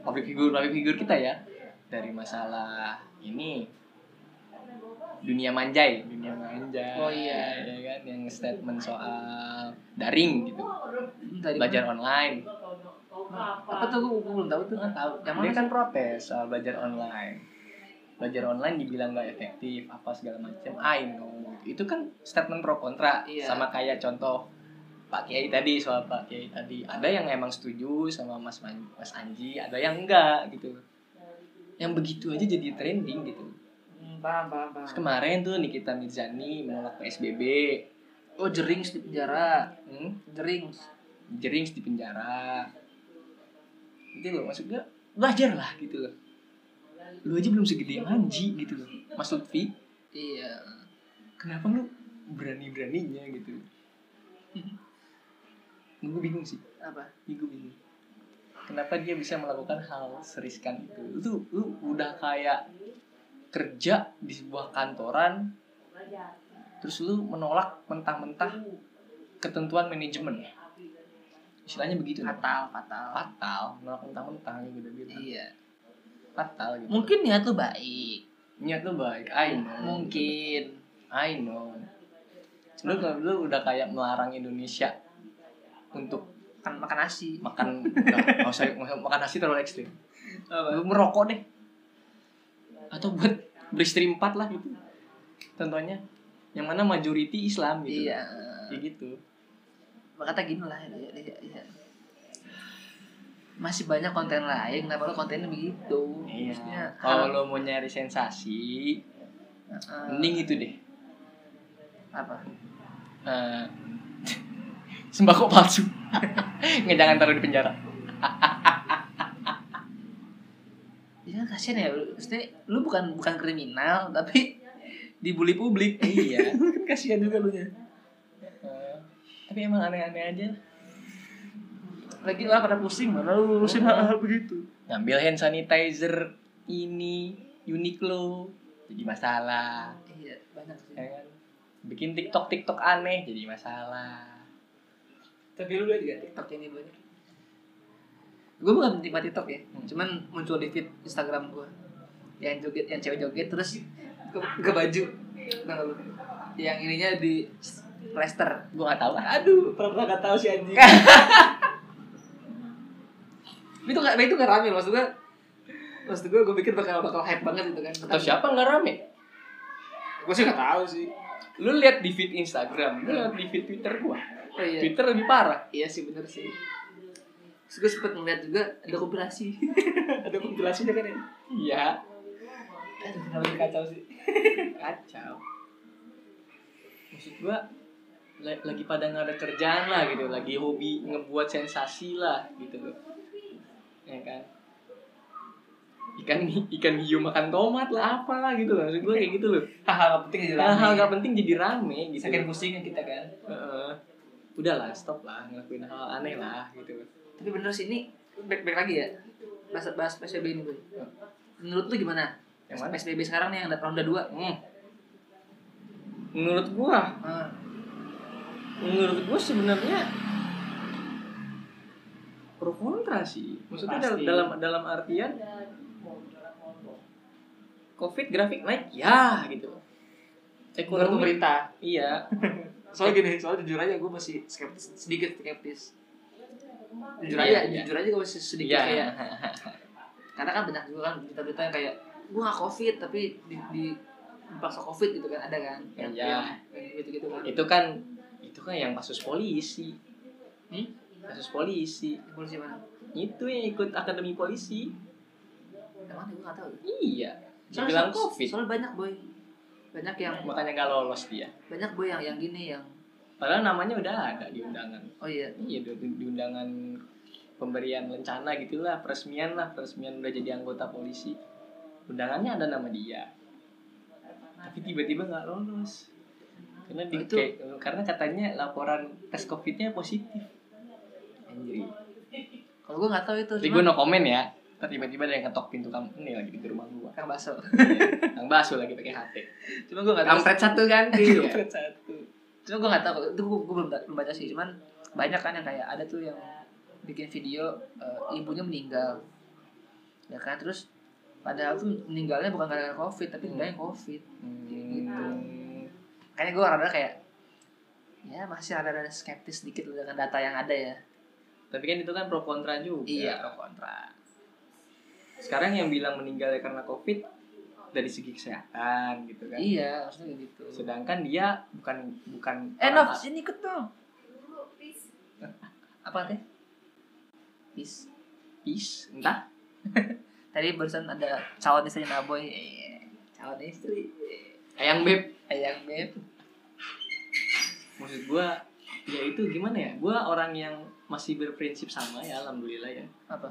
public figure public figure kita ya. Dari masalah ini dunia manjai. Dunia manjai Oh, iya. ya kan? Yang statement soal daring gitu. Tadi belajar online. Apa tuh? Gue belum tahu tuh. Nggak tahu. Yang dia mana kan protes soal belajar online belajar online dibilang nggak efektif apa segala macam I know itu kan statement pro kontra Iya. sama kayak contoh Pak Kiai tadi soal Pak Kiai tadi. Ada yang emang setuju sama Mas Man- Mas Anji ada yang enggak gitu. Yang begitu aja jadi trending gitu. Hmm, paham paham paham. Terus kemarin tuh Nikita Mirzani menolak PSBB oh jerings di penjara. Hmm? jerings. Jerings di penjara. Itu loh maksudnya belajar lah gitu loh lu aja belum segede Anji gitu loh. Mas Lutfi iya. Kenapa lu berani beraninya gitu? Gue bingung sih. Apa? Gue bingung. Kenapa dia bisa melakukan hal seriskan itu? Itu lu udah kayak kerja di sebuah kantoran terus lu menolak mentah-mentah ketentuan manajemen. Istilahnya begitu. Fatal fatal. Fatal menolak mentah-mentah gitu bilang iya fatal gitu. Mungkin niat tuh baik. Niat lu baik I know. Mungkin. I know. Lu lu udah kayak melarang Indonesia untuk makan makan nasi. makan nggak usah makan nasi terlalu ekstrim. Lu merokok deh. Atau buat beristri empat lah gitu. Contohnya yang mana majority Islam gitu. Iya. Kayak gitu. Kata gini lah ya, ya, ya. Masih banyak konten lain kenapa lo kontennya begitu? Maksudnya, iya kalau lo mau nyari sensasi Heeh. mending itu deh. Apa? Eh, sembako palsu. Nggak jangan taruh di penjara. Ya kasian ya maksudnya lu bukan bukan kriminal tapi dibully publik. Iya. Kan kasihan juga lu nya Eh, tapi emang aneh-aneh aja lagi lah pada pusing mana lu urusin hal-hal begitu. Ngambil hand sanitizer ini Uniqlo jadi masalah. Iya banyak sih. Ya kan? Bikin TikTok TikTok aneh jadi masalah. Tapi lu lihat juga TikTok ini banyak. Gue bukan penikmat TikTok ya Hmm. cuman muncul di feed Instagram gue yang joget yang cewek joget terus ke, ke baju. Tau lu? yang ininya di plaster. Gue nggak tahu. Aduh pernah nggak tahu si anjing itu nggak itu nggak rame maksud gue maksud gue gue pikir bakal bakal hype banget gitu kan. Atau siapa nggak rame? Gue sih nggak tahu sih. Lu lihat di feed Instagram lu lihat di feed Twitter gua. Oh iya. Twitter lebih parah. Iya sih bener sih. Terus gue sempet ngeliat juga ada kompilasi. Ada kompilasinya kan ya? Iya. Aduh, kenapa jadi kacau sih? kacau. Maksud gua la- lagi pada nggak ada kerjaan lah gitu lagi hobi ngebuat sensasi lah gitu loh ya kan ikan ikan hiu makan tomat lah apalah gitu loh maksud gua kayak gitu loh Hal-hal penting jadi rame. hal nggak penting jadi rame gitu Saking pusingnya kita kan. Heeh. udahlah stop lah ngelakuin hal aneh lah gitu Tapi bener sih ini back back lagi ya. Bahas bahas PSBB ini, Boy. Menurut lu gimana? yang mana PSBB sekarang nih yang ronda 2. hmm. menurut gua Ah, menurut gue sebenarnya pro kontra sih maksudnya Pasti. dalam dalam artian covid grafik naik ya gitu menurut ekonomi pemerintah. iya Soalnya gini, soalnya jujur aja gue masih skeptis, sedikit skeptis. Jujur Iya, aja, iya. jujur aja gue masih sedikit iya kayak karena kan banyak juga kan berita-berita yang kayak gue gak covid tapi di, di dipaksa covid gitu kan ada kan yang, Iya. yang gitu gitu kan itu kan itu kan yang kasus polisi hmm? Kasus polisi. Polisi mana? Itu yang ikut akademi polisi. Mana? Gue gak tahu. Iya. Soalnya, dibilang covid. Soalnya banyak boy. Banyak yang makanya gak lolos dia. Banyak boy yang yang gini yang padahal namanya udah ada di undangan. Oh iya? Iya di, di undangan pemberian lencana gitulah peresmian lah. Peresmian udah jadi anggota polisi. Undangannya ada nama dia. Tapi tiba-tiba nggak lolos. Karena di, Oh, itu- kayak- karena katanya laporan tes covidnya positif anjir kalau gue nggak tahu itu tapi gue no komen ya. Tiba-tiba ada yang ketok pintu kamu. Ini lagi di rumah gua. Kang baso Kang Basu lagi pakai HT cuma gue nggak tahu. Kampret satu kan? Iya. Kampret satu. Cuma gue nggak tahu. Itu gue, gue belum, belum baca sih. Cuman banyak kan yang kayak ada tuh yang bikin video eh, ibunya meninggal. Ya kan? Terus padahal tuh meninggalnya bukan gara-gara covid tapi Hmm. meninggalnya covid. Hmm. kayaknya gue rada kayak ya masih ada ada skeptis sedikit dengan data yang ada ya Tapi kan itu kan pro kontra juga. iya. pro kontra. Sekarang yang bilang meninggalnya karena covid dari segi kesehatan gitu kan. iya maksudnya gitu. Sedangkan dia bukan bukan eh Nov sini ikut dong. Apa teh? Peace. Is, entah. tadi barusan ada calon istri Naboy eh, calon istri. Ayang beb. ayang beb. Maksud gua ya itu gimana ya? Gua orang yang masih berprinsip sama ya alhamdulillah ya. apa?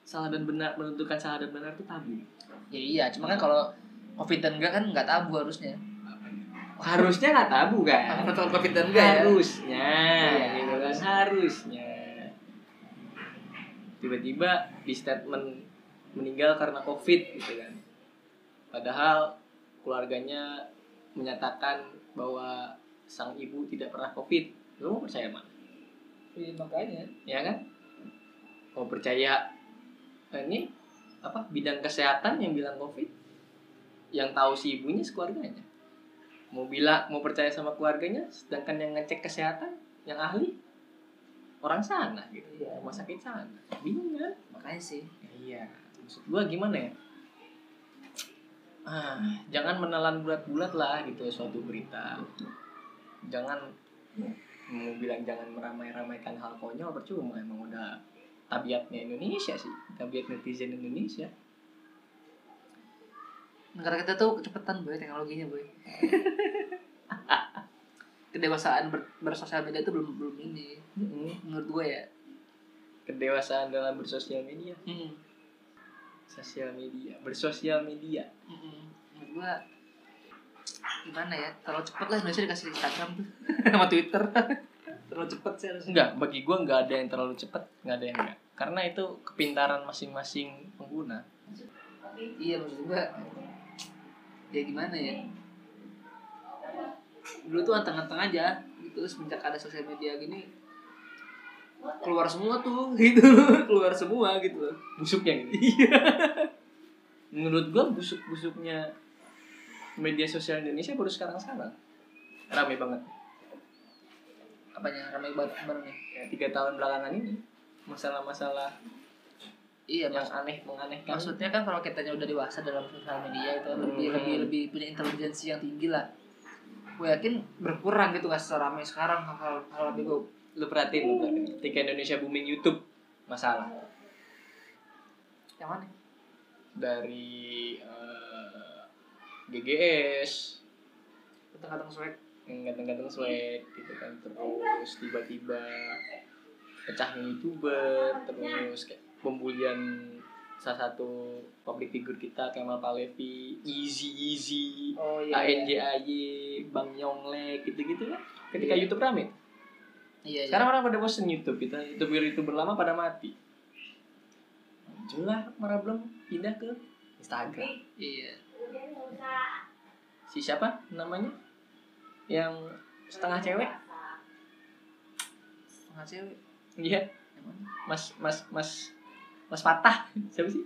Salah dan benar menentukan salah dan benar itu tabu. ya iya cuma kan kalau covid dan enggak kan nggak tabu harusnya. Harusnya nggak tabu kan? Protokol covid dan enggak ya? Harusnya gitu kan? Harusnya. Tiba-tiba di statement meninggal karena covid gitu kan? Padahal keluarganya menyatakan bahwa sang ibu tidak pernah covid. Lu mau percaya mana Iya, makanya ya kan? Mau percaya eh, ini apa bidang kesehatan yang bilang covid yang tahu si ibunya sekeluarganya mau bilang mau percaya sama keluarganya sedangkan yang ngecek kesehatan yang ahli orang sana gitu. Iya. rumah sakit sana. Bingung kan? Makanya sih. Iya. Maksud gua gimana ya? Ah jangan menelan bulat-bulat lah gitu suatu berita. Jangan mau bilang jangan meramai-ramaikan hal konyol percuma. Emang udah tabiatnya Indonesia sih tabiat netizen Indonesia. Negara kita tuh kecepatan boy teknologinya boy. Kedewasaan ber, bersosial media itu belum belum ini. Menurut gue ya. Kedewasaan dalam bersosial media. Hmm. sosial media bersosial media. Mm-mm. menurut gue gimana ya? Terlalu cepat lah Indonesia dikasih Instagram tuh. Sama Twitter. Terlalu cepat sih harusnya. Enggak bagi gua nggak ada yang terlalu cepat nggak ada yang enggak. Karena itu kepintaran masing-masing pengguna. Iya maksud gue ya gimana ya? Dulu tuh anteng-anteng aja gitu. Semenjak ada sosial media gini keluar semua tuh gitu. Keluar semua gitu. Busuknya gitu. Iya. Menurut gua busuk busuknya media sosial Indonesia baru sekarang sekarang rame banget. Apanya? Ramai banget baru nih. Ya, tiga tahun belakangan ini. Masalah-masalah iya yang mas aneh menganehkan. maksudnya kan kalau kitanya udah dewasa dalam sosial media itu lebih Hmm. lebih lebih punya intelijensi yang tinggi lah. Gue yakin berkurang gitu gak seramai sekarang hal hal lebih lu perhatiin lu perhatiin. ketika Indonesia booming YouTube masalah. Yang mana? Dari eh, GGS Kata-kata swag. ganteng-ganteng swag gitu kan terus tiba-tiba pecah youtuber terus kayak pembulian salah satu public figure kita Kemal Palevi Easy Easy Oh ANJAY Bang Yonglek gitu-gitu kan ketika Iya. YouTube rame Iya, iya. sekarang orang pada bosen YouTube kita youtuber youtuber lama pada mati muncullah para belum pindah ke Instagram Iya. Si siapa namanya? Yang setengah cewek? Setengah cewek. iya. Mas mas mas mas Fatah. Siapa sih?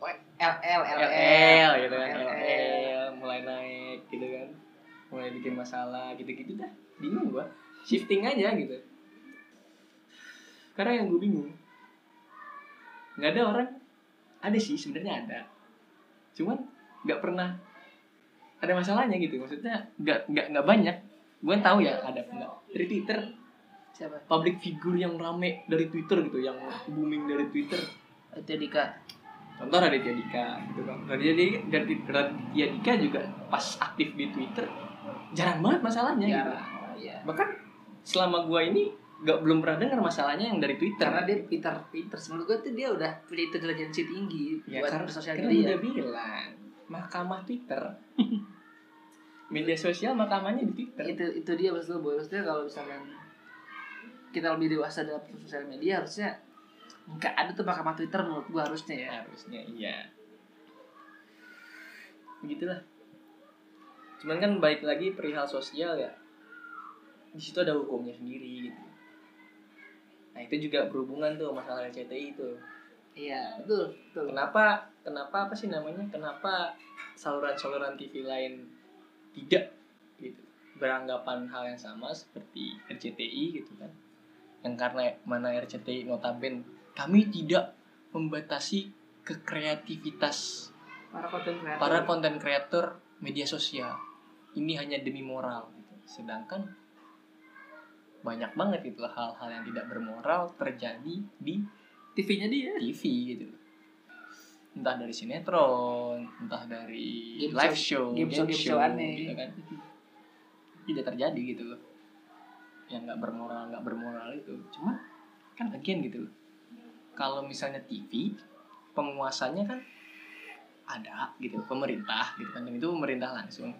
Oh, LL, LL gitu kan LL. LL mulai naik gitu kan. Mulai bikin masalah gitu-gitu dah. Bingung gua. Shifting aja gitu. Karena yang gue bingung nggak ada orang. Ada sih sebenarnya ada cuman nggak pernah ada masalahnya gitu. Maksudnya nggak nggak nggak banyak. Gue tahu ya ada nggak? Dari Twitter Siapa? public figure yang rame dari Twitter gitu yang booming dari Twitter. Itu Dika. contoh Raditya Dika gitu kan. Raditya Dika, Raditya Dika juga pas aktif di Twitter jarang banget masalahnya gitu. Ya, bahkan selama gua ini nggak belum pernah dengar masalahnya yang dari Twitter. Karena dia pintar pintar. Menurut gue tuh dia udah punya intelijensi tinggi ya buat karena, karena media. udah bilang mahkamah Twitter. Media sosial mahkamahnya di Twitter. Itu itu dia maksud gue maksudnya kalau misalkan kita lebih dewasa dalam sosial media harusnya nggak ada tuh mahkamah Twitter menurut gue harusnya ya. harusnya iya. Begitulah. Cuman kan baik lagi perihal sosial ya. Di situ ada hukumnya sendiri gitu nah itu juga berhubungan tuh masalah RCTI itu Iya betul betul. kenapa kenapa apa sih namanya kenapa saluran-saluran TV lain tidak gitu beranggapan hal yang sama seperti RCTI gitu kan yang karena mana RCTI notaben kami tidak membatasi kekreativitas Para konten kreator. para konten kreator media sosial ini hanya demi moral gitu. sedangkan banyak banget itu hal-hal yang tidak bermoral terjadi di TV-nya dia. TV gitu. Entah dari sinetron entah dari Game live show- show game show- game show aneh. gitu kan. Tidak terjadi gitu loh. Yang nggak bermoral nggak bermoral itu. Cuma kan again gitu loh. Kalau misalnya TV penguasanya kan ada gitu pemerintah gitu kan. Dan itu pemerintah langsung.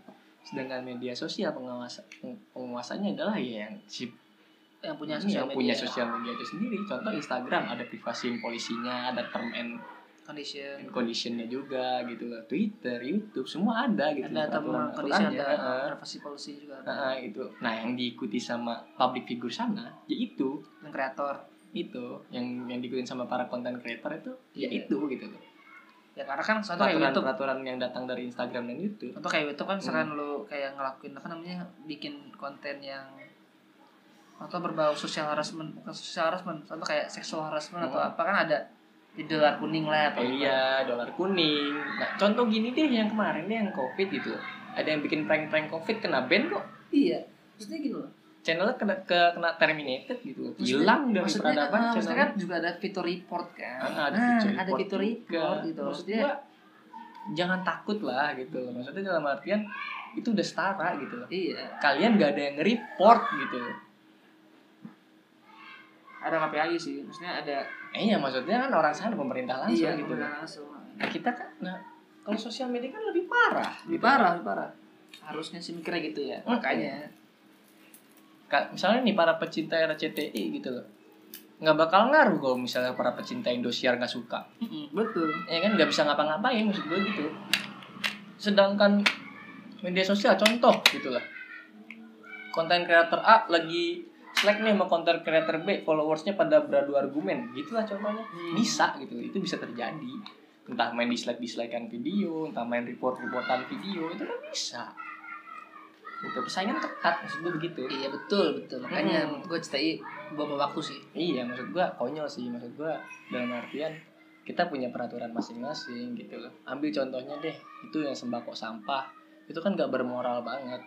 Sedangkan media sosial pengawas peng- penguasanya adalah ya yang si Yang punya ini sosial yang media. punya sosial media itu sendiri contoh Instagram ada privasi polisinya ada term and Condition. conditionnya juga gitu loh Twitter YouTube semua ada gitu Ada term and condition ada privasi policy juga ada. Heeh, itu nah yang diikuti sama public figure sana ya itu Dan kreator. itu yang yang diikutin sama para konten creator itu ya Iya. itu gitu loh Ya karena kan contoh kayak YouTube. peraturan yang datang dari Instagram dan YouTube Contoh kayak YouTube kan misalkan Hmm. lu kayak ngelakuin apa namanya bikin konten yang atau berbau social harassment bukan social harassment contoh kayak sexual harassment atau Hmm. apa kan ada di dolar kuning lah atau Eh, iya dolar kuning. Nah contoh gini deh yang kemarin deh yang covid gitu ada yang bikin prank-prank covid kena ban kok. Iya maksudnya gini loh. Channelnya kena ke kena terminated gitu hilang dari maksudnya, peradaban ah, maksudnya kan juga ada fitur report kan. Ah, ada nah fitur ada report fitur juga. report gitu. Maksud maksudnya gua, jangan takut lah gitu maksudnya dalam artian itu udah setara gitu loh. Iya. Kalian gak ada yang nge-report gitu ada KPI sih? Maksudnya ada eh ya maksudnya kan orang sana pemerintah langsung iya gitu benar langsung. Nah kita kan nah kalau sosial media kan lebih parah lebih gitu. parah lebih parah. Harusnya sih mikirnya gitu ya Hmm. makanya. Ka- misalnya nih para pecinta RCTI gitu loh. Nggak bakal ngaruh kalau misalnya para pecinta Indosiar nggak suka. Betul. Ya kan? Nggak bisa ngapa-ngapain maksud gue gitu. Sedangkan media sosial contoh gitu lah konten kreator A lagi slack nih sama konten kreator B followersnya pada beradu argumen gitulah contohnya Hmm. bisa gitu itu bisa terjadi entah main dislike dislikean video entah main report reportan video itu kan bisa gitu persaingan ketat maksud gue begitu iya betul betul makanya Hmm. gue cetai bawa waktu sih Iya, maksud gua konyol sih. Maksud gua dalam artian kita punya peraturan masing-masing gitu loh. Ambil contohnya deh, itu yang sembako sampah. Itu kan gak bermoral banget.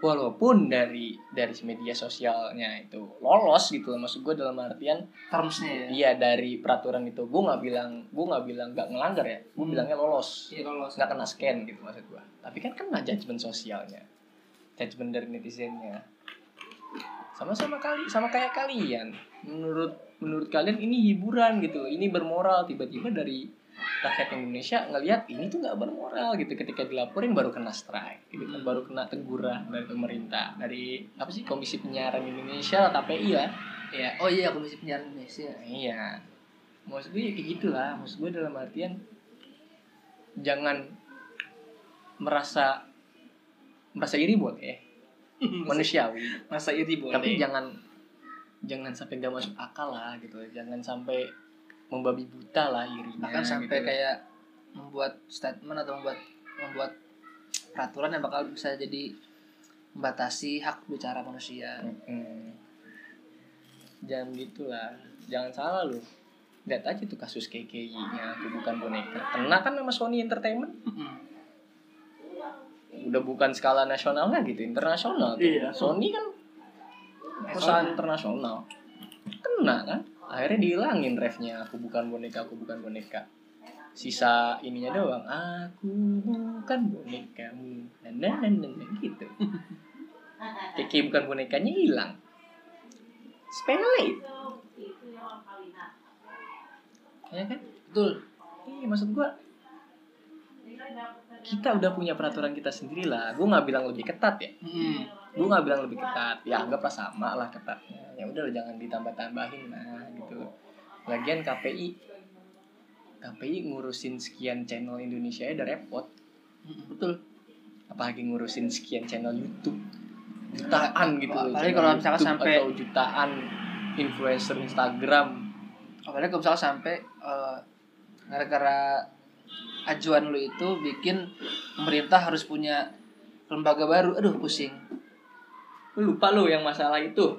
Walaupun dari dari media sosialnya itu lolos gitu loh maksud gue dalam artian termsnya ya? iya dari peraturan itu gue nggak bilang gue nggak bilang nggak ngelanggar ya gue Hmm. bilangnya lolos. Iya lolos. Nggak kena scan gitu maksud gue tapi kan kena judgement sosialnya judgement dari netizennya. Sama-sama kali sama kayak kalian. Menurut menurut kalian ini hiburan gitu ini bermoral. Tiba-tiba dari rakyat Indonesia ngelihat ini tuh nggak bermoral gitu. Ketika dilaporin baru kena strike gitu kan baru kena teguran dari pemerintah dari apa sih Komisi Penyiaran Indonesia KPI lah iya. Oh iya komisi penyiaran Indonesia. Iya. Maksud gue ya kayak gitulah. Maksud gue dalam artian jangan merasa merasa iri boleh manusiawi. Masa iri boleh tapi jangan jangan sampai gak masuk akal lah gitu. Jangan sampai membabi buta lah irinya bahkan sampai gitu. kayak membuat statement atau membuat membuat peraturan yang bakal bisa jadi membatasi hak bicara manusia Mm-mm. jangan gitulah jangan salah lu lihat aja tuh kasus KKI-nya aku bukan boneka kena kan sama Sony Entertainment udah bukan skala nasional lagi tuh internasional tuh. Iya. Sony kan perusahaan internasional kena kan akhirnya dihilangin refnya aku bukan boneka aku bukan boneka. Sisa ininya doang aku bukan bonekamu. Dan dan dan dan dan gitu. Keke bukan bonekanya hilang. Sepele ya kan? Betul. Iya maksud gua kita udah punya peraturan kita sendiri lah. Gue nggak bilang lebih ketat ya gue nggak bilang lebih ketat. Ya anggaplah sama lah ketatnya. Ya udah jangan ditambah tambahin lah gitu. Lagian KPI KPI ngurusin sekian channel Indonesia ya udah repot. Betul. Apalagi ngurusin sekian channel YouTube. Jutaan gitu loh Apalagi kalau misalkan YouTube sampai- atau jutaan influencer Instagram. Apalagi kalau misalnya sampai eh, gara-gara ajuan lu itu bikin pemerintah harus punya lembaga baru. Aduh pusing lupa lu yang masalah itu.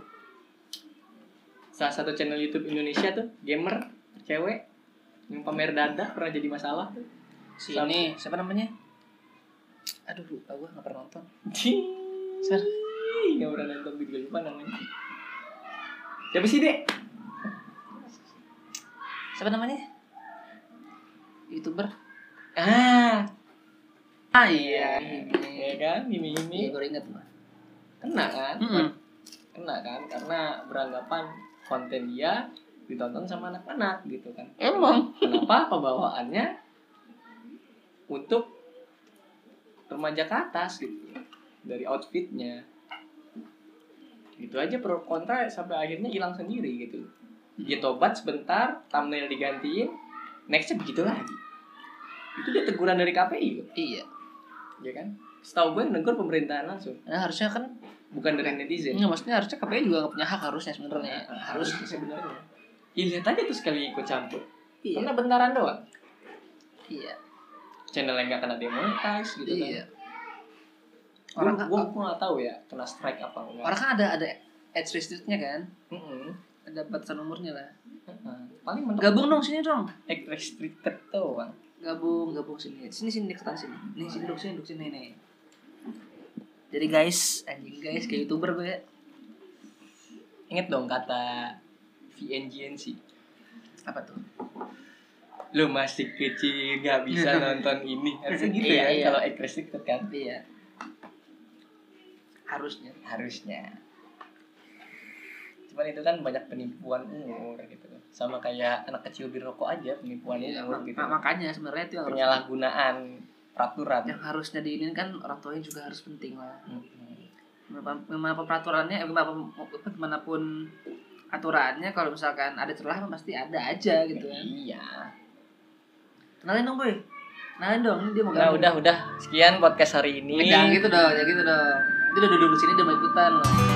Salah satu channel YouTube Indonesia tuh gamer cewek yang pamer dada pernah jadi masalah. Tuh si Sam- ini siapa namanya? Aduh lupa gue nggak pernah nonton. Sar. Nggak pernah nonton video lupa namanya. Siapa sih dek? siapa namanya? Youtuber. Ah, ah iya ya kan, ini ini ini gue inget mah kena kan? Mm-mm. Kena kan? Karena beranggapan konten dia ditonton sama anak-anak gitu kan. emang? Kenapa pembawaannya untuk remaja ke atas gitu? Dari outfitnya. Gitu aja pro kontra sampai akhirnya hilang sendiri gitu. Dia tobat sebentar thumbnail digantiin nextnya begitu lagi. Itu dia teguran dari KPI loh. Iya. Ya kan setahu gue yang negur pemerintahan langsung. Nah harusnya kan bukan dari netizen. Nggak maksudnya harusnya KPI juga nggak punya hak harusnya sebenarnya. Harus sebenarnya. Ya, lihat aja tuh sekali ikut campur. Iya. Karena bentaran doang. Iya. Channel yang nggak kena demonetize gitu kan. Iya. Orang kan gue gue nggak tahu ya kena strike apa enggak. Orang kan ada ada age restrictnya kan? Mm-mm. ada batasan umurnya lah. Heeh. paling mentok gabung dong sini dong egg restricted tuh bang gabung gabung sini. Sini sini deketan sini. Nih sini duduk sini duduk sini nih jadi guys anjing guys kayak youtuber gue. Ya inget dong kata VNGNC apa tuh? Lu masih kecil gak bisa nonton ini. Harusnya gitu Iya, ya? iya. kalau restricted kan? Iya. Harusnya. Harusnya. Cuman itu kan banyak penipuan umur gitu. Sama kayak anak kecil birokok aja penipuan Iya, umur mak- gitu. mak- makanya sebenarnya itu yang harus penyalahgunaan peraturan. Yang harusnya diinin kan orang tuanya juga harus penting lah. Gimana- gimana peraturannya eh, gimana pun aturannya kalau misalkan ada celah pasti ada aja gitu kan. Iya. Kenalin dong boy. Kenalin dong ini dia mau Nah gabung. udah udah. Sekian podcast hari ini. Jangan gitu dong jangan gitu dong. Dia udah duduk di sini dia mau ikutan loh